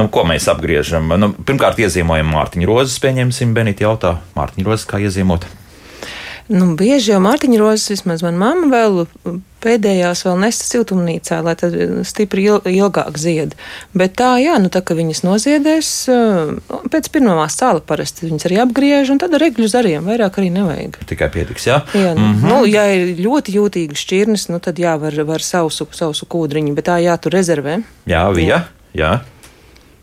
nu, ko mēs apgriežam? Nu, pirmkārt, iezīmojam Mārtiņu rozes, pieņemsim, Benita jautā, Mārtiņu rozes, kā iezīmot? Nu, bieži jau Mārtiņa rozes, vismaz manā mamma vēl pēdējās vēl nesta siltumnīcā, lai tad stipri il, ilgāk zied. Bet tā, jā, nu tā, ka viņas noziedēs, pēc pirmā sāla parasti viņas arī apgriež, un tad ar egļu zariem vairāk arī nevajag. Tikai pietiks, jā? Jā, nu, mm -hmm. nu, ja ir ļoti jūtīgas šķirnes, nu, tad jā, var, var sausu, sausu kūdriņu, bet tā jātur rezervē. Jā, Vija, jā.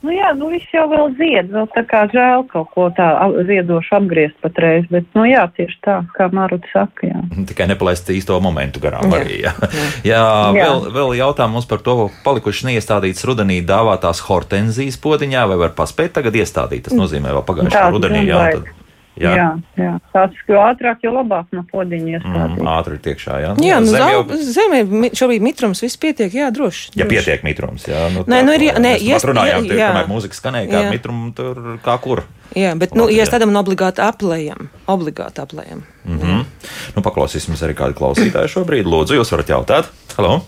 Nu jā, nu viss jau vēl zied, vēl tā kā žēl kaut ko tā ziedošu apgriezt patreiz, bet, nu jā, tieši tā, kā Maruta saka, jā. (laughs) Tikai nepalaist īsto momentu garām Jā, arī. Jā, jā. (laughs) Jā. Vēl, vēl jautā mums par to, palikuši neiestādītas rudenī dāvātās hortenzijas podiņā, vai var paspēt tagad iestādīt? Tas nozīmē vēl pagājušā rudenī. Jā, tad, Jā, jā. jā, tāds, jo ātrāk, jo labāk no podiņa iestādīt. Mm, ātri tiekšā, jā. Jā, nu, Zem jau, zemē šobrīd mitrums viss pietiek, jā, droši. ja droši. pietiek mitrums, jā. Nu, Nē, tā, nu ir jā- nē, pat runājām, jā, tur, jā. kamēr mūzika skanēja, kā Jā. mitrumu tur kā kur. Jā, bet, nu, Labi, ja jā. tādam obligāti aplējam, obligāti aplējam. Mm -hmm. nu, paklausīsimies arī kādu klausītāju šobrīd. Lūdzu, jūs varat jautāt. Halo!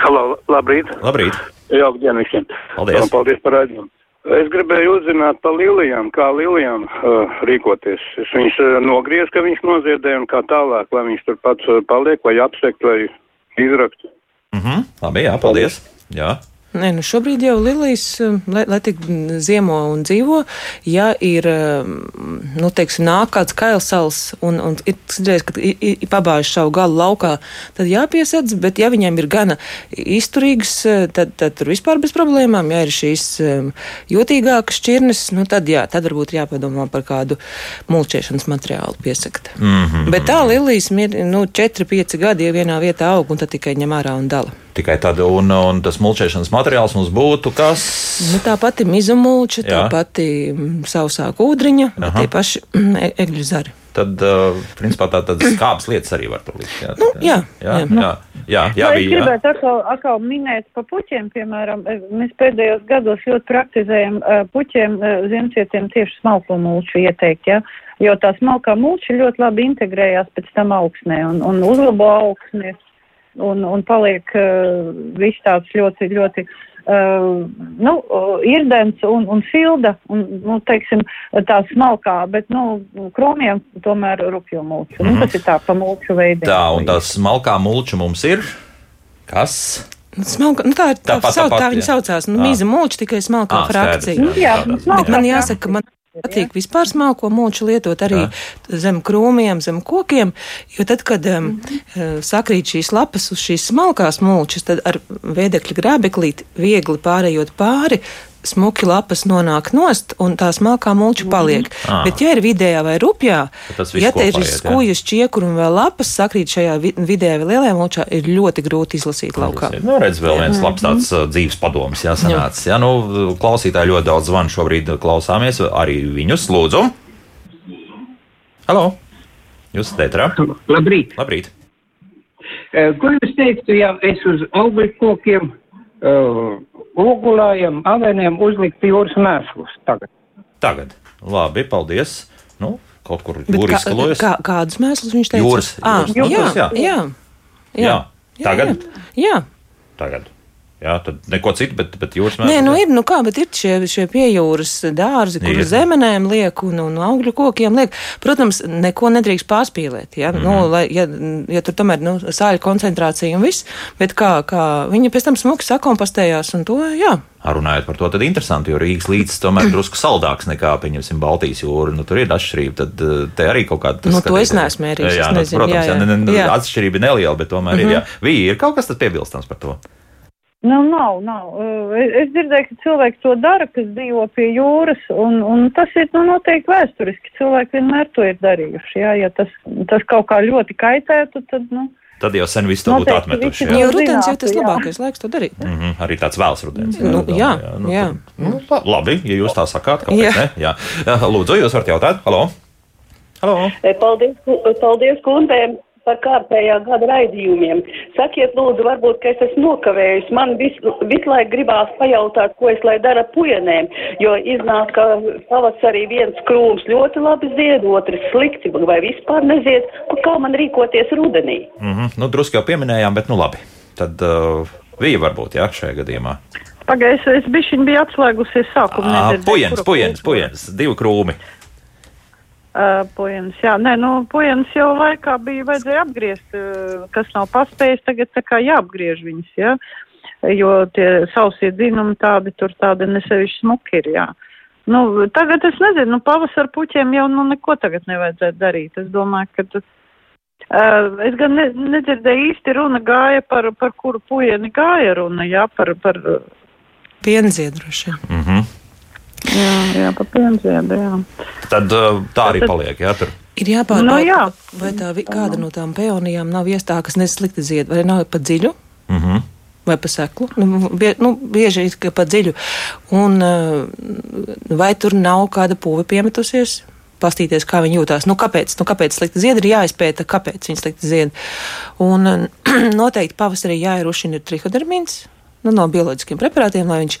Halo, labrīt! Labrīt! Jauka diena visiem! Paldies. Un paldies par raidījumu! Es gribēju uzzināt par lilijām, kā lilijām uh, rīkoties. Es viņus uh, nogriezu, ka viņas noziedē un kā tālāk, lai viņas tur pats uh, paliek vai apsekt vai izrakt. Mm -hmm. Labi, jā, paldies! Jā. Nē, nu šobrīd jau Lilijas, um, lai, lai tik ziemo un dzīvo, ja ir, um, nu, teiksim, nāk kāds kailsals un, un ir dzirdējis, ka i- i- pabāž savu galu laukā, tad jāpiesedz, bet ja viņiem ir gana izturīgs, eh, tad, tad tur vispār bez problēmām, ja ir šīs um, jūtīgākas šķirnes, nu, tad jā, tad varbūt jāpadomā par kādu mulčēšanas materiālu piesakt. Mm -hmm. Bet tā Lilijas, mir- nu, 4-5 gadi, ja vienā vietā aug un tad tikai ņem ārā un dala. Tikai tad, un, un tas mulčēšanas materiāls mums būtu kas? Nu, tā pati mizumulča, tā Jā. pati mm, sausā kūdriņa, tie paši mm, e- egļu zari. Tad, uh, principā, tā tādas skābas lietas arī var tur likt. Jā, Nu, jā, jā, jā. jā, jā, jā, es bija, jā. gribētu atkal, atkal minēt par puķiem, piemēram, eh, mēs pēdējos gados ļoti praktizējam uh, puķiem, uh, ziemcietiem tieši smalko mulču ieteikt, ja? jo tā smalkā mulča ļoti labi integrējās pēc tam augsnē un, un uzlabo augsni un, un paliek uh, viss tāds ļoti, ļoti. Uh, nu, irdens un, un silda, un, nu, teiksim, tā smalkā, bet, nu, kromiem tomēr rupjo mulču. Mm -hmm. nu, tas ir tā pa mulču veidiem. Tā, un tā smalkā mulča mums ir. Kas? Nu, Smalka, nu, tā ir tā, tā, tāpat, tā jā. viņa saucās. Nu, Ā. miza mulča tikai smalkā Ā, skaidrs, frakcija. Nu, jā, tādā. smalkā Bet man jāsaka, ka man patīk vispār smalko mulču lietot arī Jā. zem krūmiem, zem kokiem, jo tad, kad um, eh, sakrīt šīs lapas uz šīs smalkās mulčas, tad ar vēdekļa grābeklīti viegli pārējot pāri. Smuki lapas nonāk nost, un tā smalkā mulča paliek. Ā. Bet, ja ir vidējā vai rupjā, ja te ir skūjas, čiekuri un vēl lapas sakrīt šajā vi- vidējā vai lielajā mulčā, ir ļoti grūti izlasīt laukā. Nu, redz, vēl viens labs tāds uh, dzīves padoms, jā, sanācis. Jā, nu, klausītāji ļoti daudz zvanu šobrīd klausāmies, arī viņus lūdzu. Halo! Jūs esat ētrā? Labrīt! Labrīt! Eh, Ko jūs teiktu, ja es uz augļu kokiem, uh, ogulājiem, aveniem uzliktu jūras mēslus tagad? Tagad. Labi, paldies. Nu, kaut kur jūras kā, skalojas. kā, kādus mēslus viņš teica? Jūras- Ā, jūras jā, mēslus, jā. jā, jā, Jā, tagad? Jā, jā. Tagad. Jā, tad neko citu, bet, bet jūras Nē, mēslu. nu ir, nu kā, bet ir šie, šie piejūras dārzi, kur zemenēm liek un, un augļu kokiem liek. Protams, neko nedrīkst pārspīlēt, ja, mm Mhm. -hmm. nu, lai, ja, ja tur tomēr, nu, sāļu koncentrācija un viss, bet kā, kā viņa pēc tam smuki sakompostējās un to, jā. Runājot par to, tad interesanti, jo Rīgas līcis tomēr (clears throat) drusku saldāks nekā, pieņemsim, Baltijas jūra. Nu, tur ir atšķirība, tad eh, te arī kaut kāda. Nu, to es neesmu mērījis, Jā, es nu, nezinu, protams, jā, jā, jā. Jā. atšķirība ir neliela, bet tomēr mm -hmm. ir. Jā. Vī, ir kaut kas tas piebilstams par to. Nu, nav, nav. Es, dzirdēju, ka cilvēki to dara, kas dzīvo pie jūras, un, un tas ir nu, noteikti vēsturiski. Cilvēki vienmēr to ir darījuši. Jā, ja tas, tas kaut kā ļoti kaitētu, tad, nu, Tad jau sen visu to būtu atmetuši. Jā. Jo rudens jau tas Zinātu, jā. labākais laiks to darīt. Mm -hmm, arī tāds vēls rudens. Nu, jā, nu, jā. tad- Nu, la- labi, ja jūs tā sakāt, kāpēc Jā. ne? Jā. Jā, Lūdzu, jūs varat jautāt? Halo? Halo? Paldies, paldies kundēm par kārtējā gada raidījumiem. Sakiet, lūdzu, varbūt, ka es esmu nokavējis. Man visu, visu laiku gribās pajautāt, ko es lai dara puienēm, jo iznāk, ka pavasarī viens krūms ļoti labi zied, otrs slikti vai vispār nezied. Un Kā man rīkoties rudenī? Mm -hmm. Nu, drusku jau pieminējām, bet nu labi. Tad uh, bija varbūt, jā, šajā gadījumā. Pagaidiet, es bišķiņ biju atslēgusies sākumā. Ā, Pujens, pujens, pujens, divi krūmi. Uh, pojens, jā, nē, nu, pojens jau laikā bija vajadzēja apgriezt, uh, kas nav paspējis, tagad tā kā jāapgriež viņas, jā, jo tie sausie dzinumi tādi tur tādi nesevišķi smuki ir, jā. Nu, tagad es nezinu, nu, pavasar puķiem jau, nu, neko tagad nevajadzētu darīt. Es domāju, ka, tas, uh, es gan ne, nedzirdēju īsti runa gāja par, par kuru puieni gāja runa, jā, par, par, Pienziedroši. Mm -hmm. Jā, jā, par pienziedu, jā. Tad tā arī Tad- paliek, jā, tur. Ir jāpārbauda, Nu, jā. vai tā, kāda no tām peonijām nav iestāta, kas neslikti zied, vai nav pa dziļu. Mm -hmm. vai pa seklu. Nu, bie, nu, bieži ir pa dziļu. Un, vai tur nav kāda pūve piemetusies? Pastīties, kā viņi jūtas. Nu, kāpēc? Nu, kāpēc slikti zied? Ir jāizpēta, kāpēc viņi slikti zied. Un (clears throat) noteikti pavasarī jāierušina ir trihodermīns. Nu, no bioloģiskiem preparātiem, lai viņš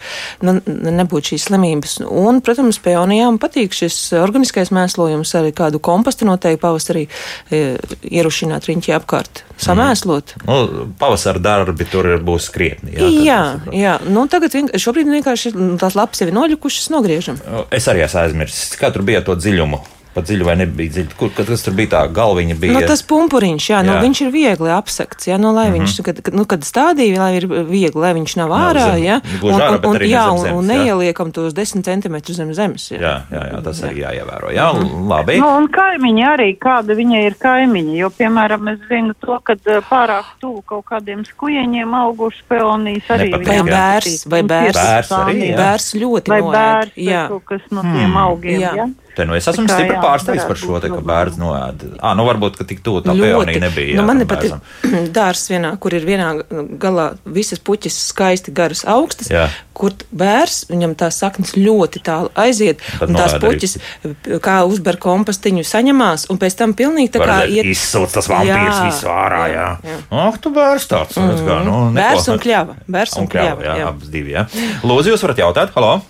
nu, nebūtu šīs slimības. Un, protams, peonijām patīk šis organiskais mēslojums, arī kādu kompostu noteikti pavasarī e, ierušināt riņķi apkārt, samēslot. Nu, pavasara darbi tur būs krietni. Jā, Jā, jā. Nu, tagad vienk šobrīd vienkārši mm, tās lapas jau ir noļukušas, nogriežam. Es arī esmu aizmirsis, kā tur bija to dziļumu. Pa dziļu vai nebija dziļi? Kur tas tur bija tā galviņa? Bija, Nu, tas pumpuriņš, jā, nu, Jā. viņš ir viegli apsekts, jā, nu, lai mm -hmm. viņš, kad, kad, nu, kad stādīja, lai ir viegli, lai viņš nav Nav ārā, zem- jā, gluži ārā, un, ne jā, un, zemes, un jā. neieliekam tos 10 centimetrus zem zemes. Jā. jā, jā, jā, tas arī jāievēro. Jā, labi. Nu, un kaimiņi arī, kāda viņa ir kaimiņi, jo, piemēram, es zinu to, ka eh, pārāk tuvu kaut kādiem skujeņiem augušas peonijas arī. Nepatīk, Vai jā. bērs, vai bērs, Bērs arī, jā. bērs ļoti Vai bērs, jā. kaut kas no tiem augiem, jā. jā. Te nu es esmu stipri jā, pārsteigts par šo, te, ka bērns noēd. Ah, nu varbūt, ka tik tuvu tā peonija nebija. Nu, jā, man tam ir pat bērnam. dārs vienā, kur ir vienā galā visas puķis skaisti garas augstas, Jā. kur bērs, viņam tās saknes ļoti tālu aiziet, Tad un tās noēd arī. puķis kā uzber kompostiņu saņemās, un pēc tam pilnīgi tā kā iet. Izsūc tas vampīrs visu ārā, jā. jā. Ak, tu bērns tāds. Mm -hmm. kā, nu, neko. Bērs un kļava, bērs un kļava, jā, jā. abas divi, jā. Lūdzu, jūs varat jautāt, halo?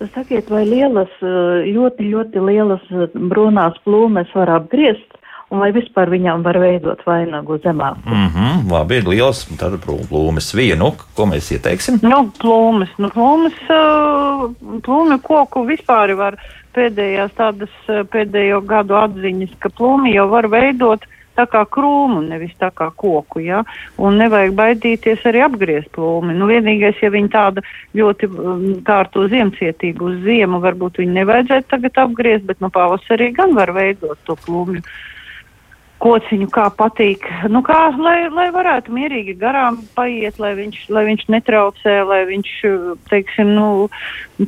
Sakiet, vai lielas, eh, ļoti, ļoti lielas eh, brūnās plūmes var apgriezt, un vai vispār viņām var veidot vainagu zemāk? Mm -hmm, labi, ir liels, tad plūmes vienu, ko mēs ieteiksim. Nu, plūmes, nu, plūmes, uh, plūmi koku vispār var pēdējās tādas pēdējo gadu atziņas, ka plūmi jau var veidot tā kā krūmu, nevis tā kā koku, jā, un nevajag baidīties arī apgriezt plūmi. Nu, vienīgais, ja viņi tāda ļoti um, kārto ziemcietīgu uz ziemu, varbūt viņi nevajadzētu tagad apgriezt, bet no pavasarī gan var veidot to plūmju kociņu, kā patīk. Nu, kā, lai, lai varētu mierīgi garām paiet, lai viņš, lai viņš netraucē, lai viņš, teiksim, nu,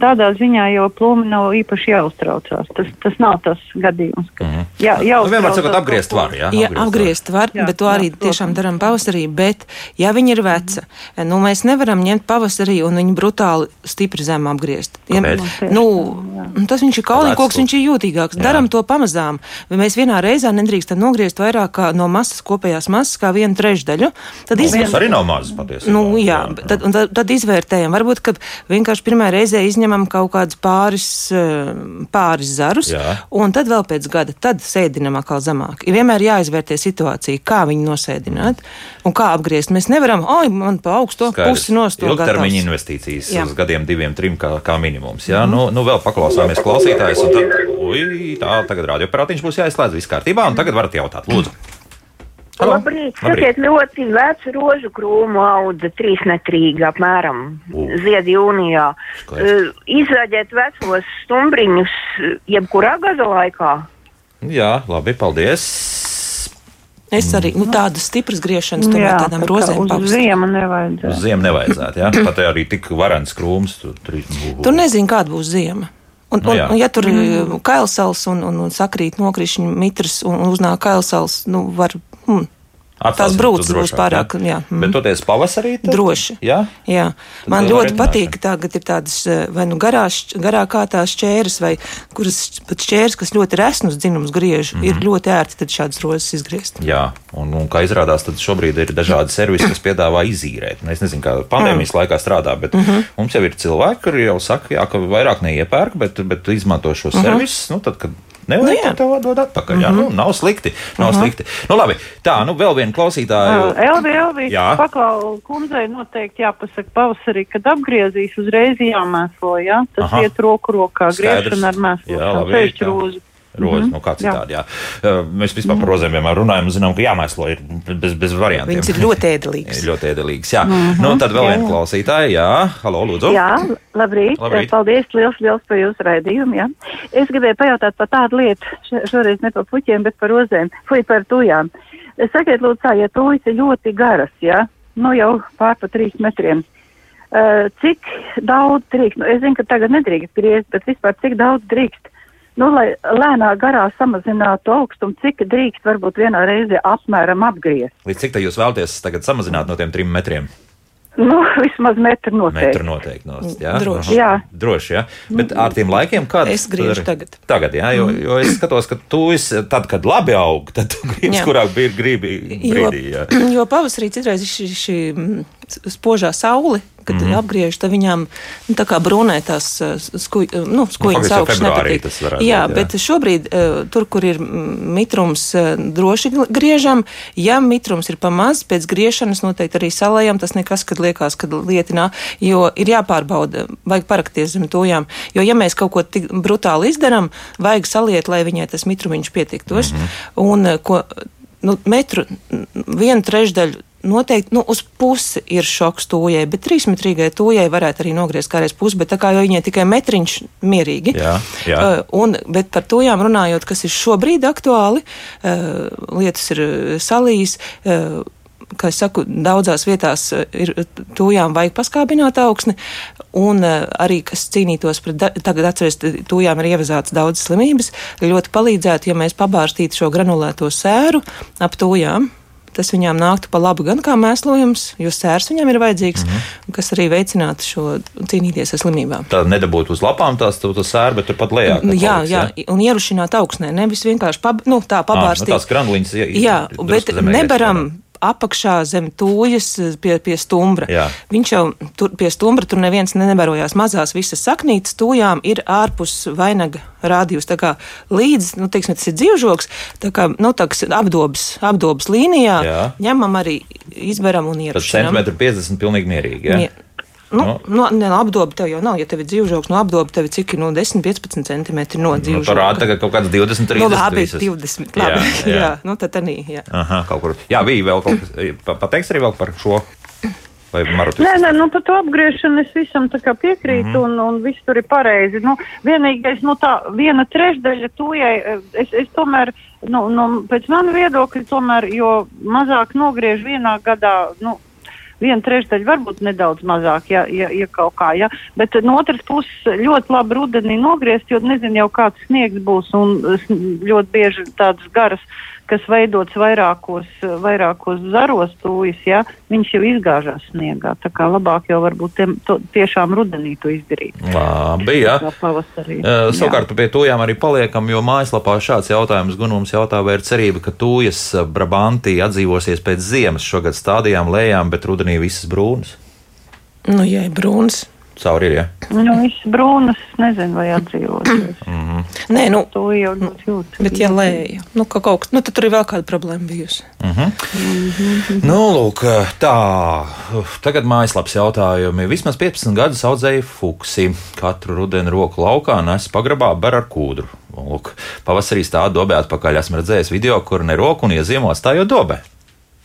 tādā ziņā jau plūmi nav īpaši jāuztraucās. Tas, tas nav tas gadījums. Ka, Mhm. jā, jā, Nu, vienmēr sakot, apgriezt var, jā. Jā, apgriezt var, Jā, bet to jā, arī protams. tiešām darām pavasarī. Bet, ja viņa ir veca, nu, mēs nevaram ņemt pavasarī un viņu brutāli stipri zem apgriezt. Ja, Kāpēc? nu, tas viņš ir kaulīgs, viņš ir jūtīgāks. Jā. Darām to pamazām. Mēs vienā reizē nedrīkstam nogriezt vairāk kā no masas, kopējās masas, kā vienu trešdaļu. Tad Tas izvēr- arī nav mazs patiesībā. Nu, jā, bet tad, un tad, tad izvērtējam. Varbūt, ka vienkārši pirmā reizē izņemam kaut kādus pāris, eh, pāris zarus, Jā. un tad vēl pēc gada tad sēdinam atkal zemāk. Ir vienmēr jāizvērtē situācija, kā viņu nosēdināt un kā apgriezt. Mēs nevaram, oi, man pa augstu pusi nostot. Ilgtermiņa investīcijas Jā. uz gadiem, diviem, trim kā, kā minimums. Jā, nu, nu vēl paklausāmies klausītājus, un tad, ui, tā, tagad radioaparātiņš būs jāizslēdz, viss kārtībā, un tagad varat jautāt, lūdzu. Halo? Labrīt, sakiet, ļoti vecu rožu krūmu audze, trīsmetrīgi apmēram, U. zied jūnijā. Uh, Izrādēt vecos stumbriņus uh, jebkurā gada laikā. Jā, labi, paldies. Es arī nu, tādas stipras griešanas, tomēr jā, tādām rozēm uz pavasarī. ziemu Uz nevajadzētu. ziemu nevajadzētu, jā. Pat arī tik varens krūms. Tur, tur, Tur nezinu, kāda būs ziema. Un, Nu un, un, ja tur ir kailsals un, un, un sakrīt nokrišņi mitrs un, un uznāk kailsals, nu, var. Hmm, Tās brūces būs pārāk, jā. jā. Bet toties pavasarī? Tad? Droši. Jā? jā. Man ļoti patīk, ka tagad ir tādas vai nu garās, garā kā tās šķēras, vai kuras pat šķēras, kas ļoti resnus dzinums griež, mm -hmm. ir ļoti ērti tad šādas rozes izgriezt. Jā, un, un kā izrādās, tad šobrīd ir dažādi servisi, kas piedāvā izīrēt. Es nezinu, kā pandēmijas mm. laikā strādā, bet mm -hmm. mums jau ir cilvēki, kuri jau saka, jā, ka vairāk neiepērk, bet, bet izmanto šo mm -hmm. servisu, nu, tad, kad Nevajag nu, to dot atpakaļ. Jā, mm -hmm. nu, nav slikti. Nav mm -hmm. slikti. Nu, labi, tā, nu vēl viena klausītāja. Elvi, Elvi, paklau kundzei noteikti jāpasaka pavasarī, kad apgriezīs uzreiz jāmēslo, jā? Tas Aha. iet roku rokā, griešana ar mēslošanu. Jā, labi. Pēšķi rozi, mm -hmm. nu kā citādi. Jā. Jā. Mēs vispār par rozēm vienmēr runājam un zinām, ka jāmēslo ir bez, bez variantiem. Viņas ir ļoti ēdelīgas. (laughs) ļoti ēdelīgas, jā. Mm -hmm. Nu, tad vēl viena klausītāja, jā. Halo, lūdzu. Jā, labrīt. labrīt. Paldies liels, liels par jūsu raidījumu, jā. Es gribēju pajautāt par tādu lietu, šoreiz ne par puķiem, bet par rozēm, fui par tujām. Sakiet, lūdzu, tā, ja tujas ir ļoti garas, jā, nu jau pār pa trīs metriem. Uh, cik daudz drīkst, nu, es zinu, ka tagad nedrīkst griezt, bet vispār cik daudz drīkst nu, lai lēnā garā samazinātu augstumu, cik drīkst varbūt vienā reizē apmēram apgriezt. Līdz cik tā jūs vēlaties tagad samazināt no tiem trim metriem? Nu, (laughs) vismaz metru noteikti. Metru noteikti nost, jā? Droši. Jā. Droši, jā. Bet ar tiem laikiem kādā? Es griežu tagad. Tagad, jā, jo, jo es skatos, ka tu esi, tad, kad labi aug, tad tu gribi, kurā bija gribi brīdī. Jo, jo pavasarī citreiz šī spožā saule, kad mm -hmm. apgriež, tad viņām nu, tā kā brūnē tās uh, skuj, uh, nu, skujas nu, augšas nepatīk. Jā, būt, jā, bet šobrīd uh, tur, kur ir mitrums, droši griežam. Ja mitrums ir pamazs, pēc griešanas noteikti arī salējam, tas nekas, kad liekas, kad lietinā, jo ir jāpārbauda, vajag parakties zem tojām. Jo, ja mēs kaut ko tik brutāli izdarām, vajag saliet, lai viņai tas mitrumiņš pietiktos. Mm -hmm. Un, ko, nu, metru, vienu trešdaļu noteikti nu, uz pusi ir šoks tūjai, bet trīsmetrīgai tūjai varētu arī nogriezt kādreiz pusi, bet tā kā jau viņai tikai metriņš mierīgi. Jā, jā. Uh, un, bet par tūjām runājot, kas ir šobrīd aktuāli, uh, lietas ir uh, salīs. Uh, kā es saku, daudzās vietās ir tūjām vajag paskābināt augsni, un uh, arī, kas cīnītos pret, tagad atceries, tūjām ir ievazāts daudz slimības, ļoti palīdzētu, ja mēs pabārstītu šo granulēto sēru ap tūjām tas viņām nāktu pa labu gan kā mēslojums, jo sērs viņam ir vajadzīgs, mm -hmm. kas arī veicinātu šo cīnīties ar slimībām. Tā nedabūtu uz lapām tās sēru, bet turpat lejā. Jā, paliks, jā, jā, un ierušināt augsnē, nevis vienkārši pab, nu, tā pabārstīt. À, nu, tās krangliņas, jā, jā bet nebaram apakšā zem tūjas eh, pie, pie stumbra. Jā. Viņš jau tur pie stumbra tur neviens nebarojās. Mazās visas saknītes tūjām ir ārpus vainaga rādījus. Tā kā līdz, nu, teiksim, tas ir dzīvžoks, tā kā, nu, tāds apdobas, apdobas līnijā jā. ņemam arī izberam un ierakstām. Tas centimetru 50 pilnīgi mierīgi, jā? Mier Nu, no. Nu, ne, apdoba tev jau nav. Ja tev ir dzīvžoks, no apdoba tev ir cik no 10, 15 centimetri no dzīvžoka. Nu, parāda tagad kaut kāds 20, 30. Nu, labi, 20. Labi, jā, (laughs) jā. jā, nu tad arī. Jā. Aha, kaut kur. Jā, bija vēl kaut kas. Pateiks arī vēl par šo. Nē, nē, nu par to apgriešanu es visam piekrītu, mm -hmm. un, un viss tur ir pareizi. Nu, vienīgais, nu tā viena trešdaļa tujai, es, es tomēr, nu, nu, pēc manu viedokļa, tomēr, jo mazāk nogriež vienā gadā, nu, viena trešdaļa, varbūt nedaudz mazāk, ja, ja, ja kaut kā. Ja. Bet no otras puses ļoti labi rudenī nogriezt, jo nezinu jau kāds sniegs būs un ļoti bieži tādas garas kas veidots vairākos, vairākos zaros tūjas, ja, viņš jau izgāžās sniegā. Tā kā labāk jau varbūt tiem, to, tiešām rudenī to izdarīt. Labi, jā. Pavasarī. Uh, savukārt pie tūjām arī paliekam, jo mājaslapā šāds jautājums Gunums jautā, vai ir cerība, ka tūjas Brabantī atdzīvosies pēc ziemas. Šogad stādījām lējām, bet rudenī visas brūnas. Nu, jā, brūnas cauri ir. Ja? Nu, viss brūnas, nezinu, vai atdzīvosies. Mm -hmm. Nē, nu, to jau ļoti jūt. Bet, ja lēja, nu, ka kaut kas, nu, tad tur ir vēl kāda problēma bijusi. Mm -hmm. Mm -hmm. Nu, lūk, tā, tagad mājaslaps jautājumi. Vismaz 15 gadus audzēju fuksi. Katru rudenu roku laukā nes pagrabā ber ar kūdru. Lūk, pavasarī stāv dobē atpakaļ. Esmu redzējis video, kur ne roku un ieziemo stājot dobē.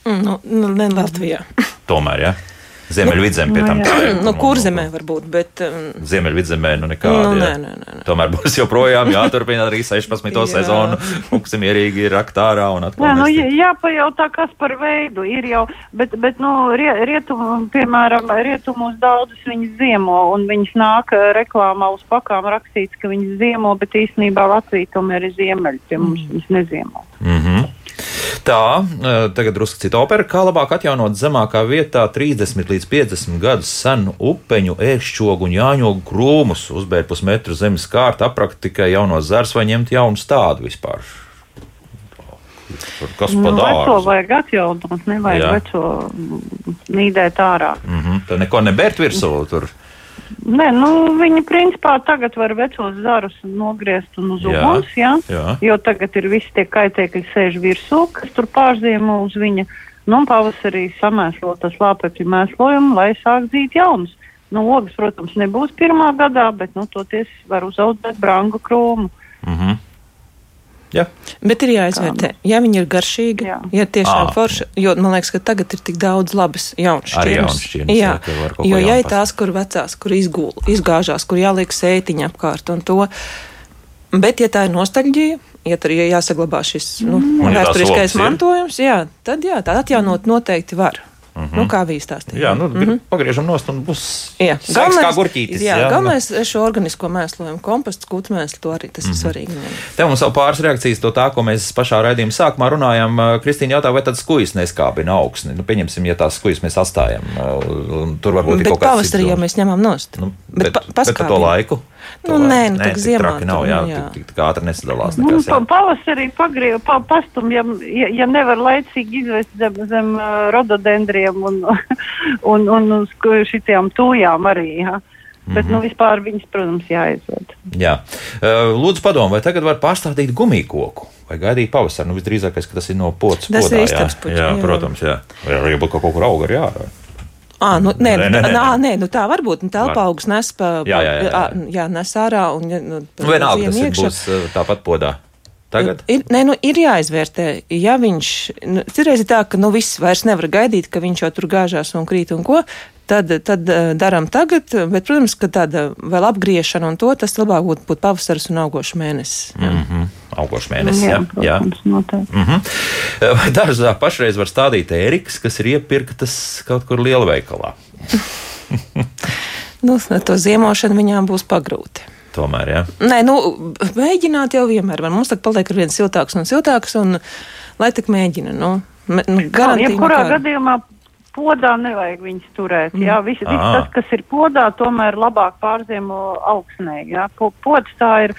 Mm, nu, nu, ne Latvijā. Tomēr, jā. Ja? Ziemeļvidzemē pie tam tā ir. Nu, kur zemē varbūt, bet. Um, Ziemeļvidzemē nu nekāda. Nu, nē, nē, nē, nē. Tomēr būs joprojām jāturpina arī 16. (laughs) jā. sezonu. Fuksim ierīgi ir aktārā un atkal. Jā, nu, jāpajautā, kas par veidu ir jau, bet, bet nu, rietumu, piemēram, rietumos daudzas viņas ziemo un viņas nāk uh, reklāmā uz pakām rakstīts, ka viņas ziemo, bet īstenībā Latvija tomēr ir ziemeļi, pie mums mm. viņas neziemo. Mm -hmm. Tā, tagad drusku cita opera. Kā labāk atjaunot zemākā vietā 30 līdz 50 gadus senu upeņu, ēršķogu un jāņogu krūmus, uzbērt pusmetru zemes kārtu, aprakt tikai jaunos zars vai ņemt jaunu stādu vispār? Kas Nu, pa veco vajag atjaunot, nevajag Jā. Veco nīdēt ārā. Mm -hmm. Tad neko nebērt virsū tur. Nē, nu, viņi principā tagad var vecos zarus nogriezt un uz uguns, jā, jā. jo tagad ir visi tie kaitēkļi sēž virsū, kas tur pārziemo uz viņa. Nu, pavasarī samēslo tas lāpekļu mēslojumu, lai sāk dzīt jaunus. Nu, ogas, protams, nebūs pirmā gadā, bet, nu, toties var uzaudzēt brangu krūmu. Mm -hmm. Jā. Bet ir jāizvērtē, ja viņi ir garšīgi, jā. ja tiešām Ā. forši, jo man liekas, ka tagad ir tik daudz labas jaunas Arī šķirnes. jaunas šķirnes, jā, jā, jo ja ir tās, kur vecās, kur izgūl, izgāžās, kur jāliek sētiņa apkārt un to. Bet, ja tā ir nostalģija, ja tur ir jāsaglabā šis nu, ja vēsturiskais mantojums, jā, tad jā, tā atjaunot noteikti var. Mm -hmm. Nu, kā vīstās. Jā, nu, mm -hmm. pagriežam nost un būs Jā, saigs kā gurķītis. Jā, jā. galvenais ir šo organisko mēslojumu, kompostu, kūtmēslu, to arī tas Mhm. mm -hmm. ir svarīgi. ņemt. Te mums vēl pāris reakcijas to tā, ko mēs pašā raidījuma sākumā runājām. Kristīna jautā, vai tāds skujas neskābina augsni. Nu, pieņemsim, ja tās skujas mēs atstājam. Tur varbūt ir Bet kaut kāds pavasarī jau mēs ņemam nost. Nu, bet, bet, pa, bet to laiku. Nu, nē, nu, Nē, ziemā traki nav, jā, nu, jā. tik, tik ātri nesadalās. Nu, nekas, jā. pavasarī pagriež, pa, pastumjam, ja, ja nevar laicīgi izvest zem, zem uh, rododendriem un, (laughs) un, un uz šitām tūjām arī. Ja. Bet, Mhm. nu, vispār viņas, protams, jāizved. Jā. Lūdzu, padomu, vai tagad var pārstādīt gumiju koku? Vai gaidīt pavasaru? Nu, visdrīzākais, ka tas ir no pocis. Tas podā, ir jā. istabas puķi, Jā, jā. protams, jā. Vai arī kaut kur auga ārā. À, nu, nē, Nē, nē, nē, nē, nē, nu, tā var būt. Nu, Telpā Var. augs nes pa, Jā, jā, jā, jā. ā, jā, nes ārā un nu, Nu, vienalga, tas ir, būs uh, tāpat podā. Tagad? Ir, nē, nu, ir jāizvērtē, ja viņš. Nu, Citreiz ir tā, ka nu, viss vairs nevar gaidīt, ka viņš jau tur gāžās un krīt un ko. Tad, tad uh, darām tagad, bet, protams, ka tāda vēl apgriešana un to tas labāk būtu būt pavasaris un augošs mēnesis. Jā. Mm -hmm. Augošs mēnesis, jā. jā. noteikti. Mm -hmm. Vai dārzā pašreiz var stādīt ērikas, kas ir iepirktas kaut kur lielveikalā? Nu, to ziemošanu viņām būs pagrūti. Tomēr, jā. Nē, nu, mēģināt jau vienmēr var. Mums tagad paliek ar vien siltāks un siltāks, un lai tik mēģina. Nu, nu, Jā, garantija jebkurā nekāda. gadījumā podā nevajag viņus turēt. Mm. Jā, viss, viss Ā. tas, kas ir podā, tomēr labāk pārziemo augsnē. Jā, Po- pods tā ir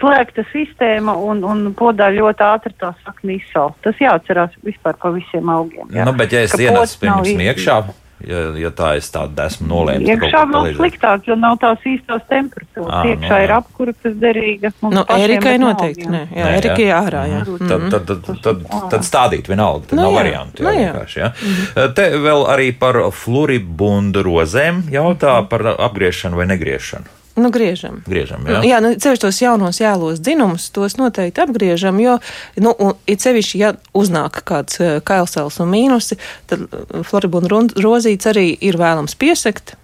slēgta sistēma un, un podā ļoti ātri tā sakni izsalt. Tas jāatcerās vispār par visiem augiem. Jā. Nu, bet, ja es nav pieņemsim, īsti- iekšā, ja, ja tā es tādu esmu nolēmis. Iekšā vēl sliktāk, jo nav tās īstās temperatūras. Ā, Iekšā nu, ir jā. apkura, kas derīga. Nu, Erikai noteikti. Nē, jā, Nē, Erika ir ārā. Jā. Tad, tad, tad, tad, tad stādīt vienalga, tad Nu nav jā, variantu. Jā, nu jā. vienkārši, jā. Te vēl arī par floribundu rozēm jautā par apgriešanu vai negriešanu. Nu, griežam. Griežam, Jā, jā. nu, cevišķi tos jaunos jēlos dzinumus, tos noteikti apgriežam, jo, nu, it sevišķi, ja uznāk kāds eh, kailsels un mīnusi, tad eh, floribunda run- rozīts arī ir vēlams piesekt,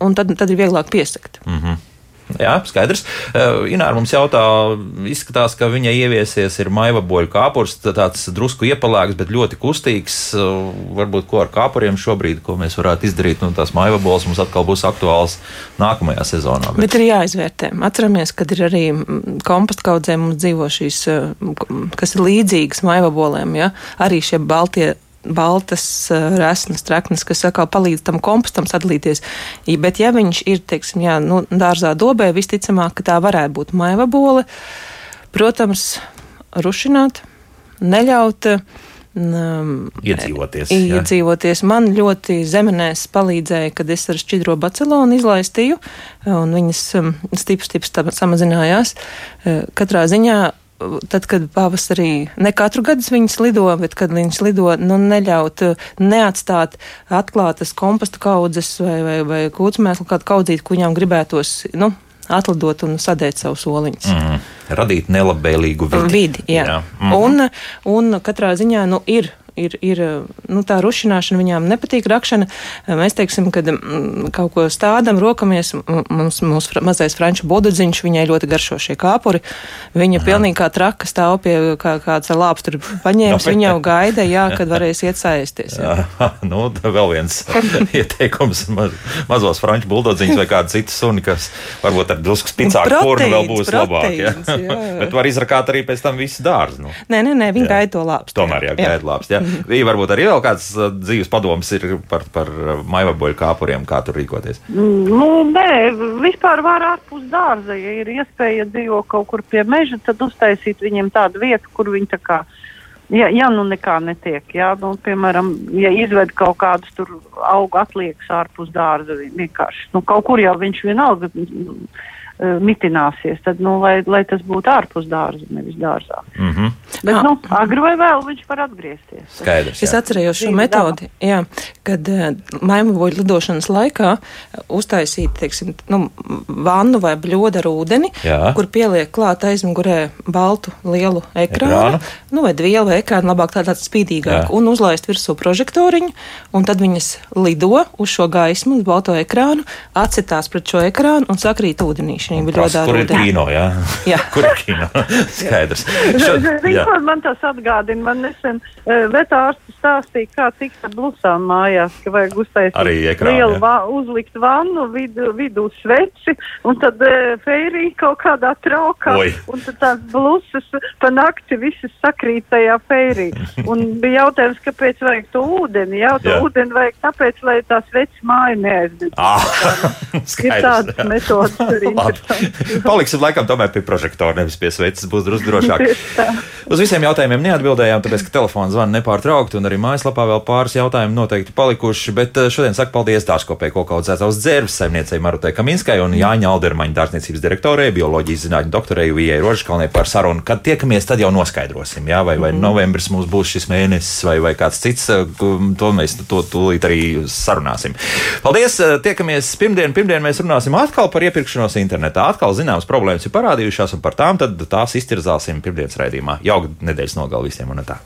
un tad, tad ir vieglāk piesekt. Mm -hmm. Jā, skaidrs. Uh, Ināra mums jautā, izskatās, ka viņa ieviesies ir maiva boļu kāpurs, tā- tāds drusku iepalēks, bet ļoti kustīgs. Uh, Varbūt ko ar kāpuriem šobrīd, ko mēs varētu izdarīt, un tās maiva bols mums atkal būs aktuāls nākamajā sezonā. Bet ir jāizvērtē. Atceramies, ka ir arī mm, kompostu kaudzē mums dzīvo šīs, eh, kas ir līdzīgas maivabolēm, ja? arī šie baltie. Baltas, eh, resnas, traknes, kas atkal palīdz tam kompostam sadalīties. Bet, ja viņš ir, teiksim, jā, nu, dārzā dobē, visticamāk, ka tā varētu būt maivabole. Protams, rušināt, neļaut. Um, Iedzīvoties, jā. Iedzīvoties. Man ļoti zemenēs palīdzēja, kad es ar šķidro bacilonu izlaistīju, un viņas um, stipri, stipri samazinājās. Uh, Katrā ziņā, tad, kad pavasarī, ne katru gadu viņas lido, bet kad viņas lido, nu neļaut, neatstāt atklātas komposta kaudzes vai, vai, vai kūtsmēslu kādu kaudzīt, ko viņām gribētos, nu, atlidot un sadēt savus oliņus. Mm. Radīt nelabvēlīgu vidi. Vidi, jā. jā. Mm un, un katrā ziņā nu, ir ir, ir nu, tā rušināšana, viņām nepatīk rakšana. Mēs teiksim, kad mm, kaut ko stādam, rokamies, mums, mums mazais franču bodadziņš, viņai ļoti garšo šie kāpuri. Viņa Aha. pilnīgi kā traka stāv pie kā, kāds lāps tur paņēmis, (laughs) viņa jau gaida, jā, kad varēs iet saisties. Jā. Jā, nu, vēl viens (laughs) ieteikums maz, mazos franču buldodziņus vai kādu citu suni, kas varbūt ar drusku spicāku formu vēl būs labāk. Jā. Jā, jā. (laughs) Bet var izrakāt arī pēc tam visu dārzu. Nu. Nē, nē, nē, viņi gaida to lāpstu. Tomēr jā, gaida lāpstu. Bija varbūt arī vēl kāds uh, dzīves padoms ir par, par maivaboļu kāpuriem, kā tur rīkoties. Nu, nē, vispār var ārpus dārza, ja ir iespēja dzīvo kaut kur pie meža, tad uztaisīt viņiem tādu vietu, kur viņi tā kā ja, ja nu nekā netiek, jā, nu, piemēram, ja izved kaut kādus tur auga atliekas ārpus dārza, vienkārši, nu, kaut kur jau viņš vienalga uh, mitināsies, tad, nu, lai, lai tas būtu ārpus dārza, nevis dārzā. Mm -hmm. Bet, nu, agri vai vēl viņš var atgriezties. Skaidrs. Jā. Es atcerējos šo metodi, jā, kad uh, maimuvoļu lidošanas laikā uztaisīt, teiksim, nu, vannu vai bļodu ar ūdeni, jā. kur pieliek klāt aizmugurē baltu lielu ekrānu, ekrānu. nu, vai vielu vai ekrānu, labāk tā tāds spīdīgāk, jā. un uzlaist virsū prožektoriņu, un tad viņas lido uz šo gaismu, uz balto ekrānu, atsitās pret šo ekrānu un sakrīt ūdenī šī bļodā ar ūdeni. Kur ir kino, (laughs) jā? jā. kur ir kino? Skaidrs. Šo, jā man tas atgādina, man nesen uh, vetārsts stāstīja, kā tikt ar blusām mājās, ka vajag uztaisīt lielu va uzlikt vannu, vidu, vidū sveci, un tad uh, feirī kaut kādā traukā, Oi. un tad tās blusas pa nakti visas sakrīt tajā feirī. (laughs) Un bija jautājums, kāpēc vajag to ūdeni, jā, to jā. ūdeni vajag tāpēc, lai tās sveci māju neaizdeg. Ah, (laughs) ir tādas metodas arī. Paliksim laikam tomēr pie prožektora, nevis pie sveces, būs drusku drošāk. Uz visiem jautājumiem neatbildējām, tāpēc, ka telefons zvana nepārtraukti, un arī mājaslapā vēl pāris jautājumi noteikti palikuši. Bet eh, šodien saku paldies dārzkopēji koku audzētājs dzērves saimniecei Marutai Kaminskai un Jāņa Aldermaņa dārzniecības direktorei, bioloģijas zinātņu doktorei Vijai Rožkalnē par sarunu. Kad tiekamies, tad jau noskaidrosim, jā, vai, vai mm. novembris mums būs šis mēnesis vai, vai kāds cits. Eh, to mēs to tūlīt arī sarunāsim. Paldies! Eh, tiekamies pirmdien. Pirmdien mēs runāsim atkal par iepirkšanos internetā. Atkal zināmas problēmas ir parādījušās, un par tām tās iztirzāsim pirmdienas raidījumā. Jauka nedēļas nogalē visiem un tā.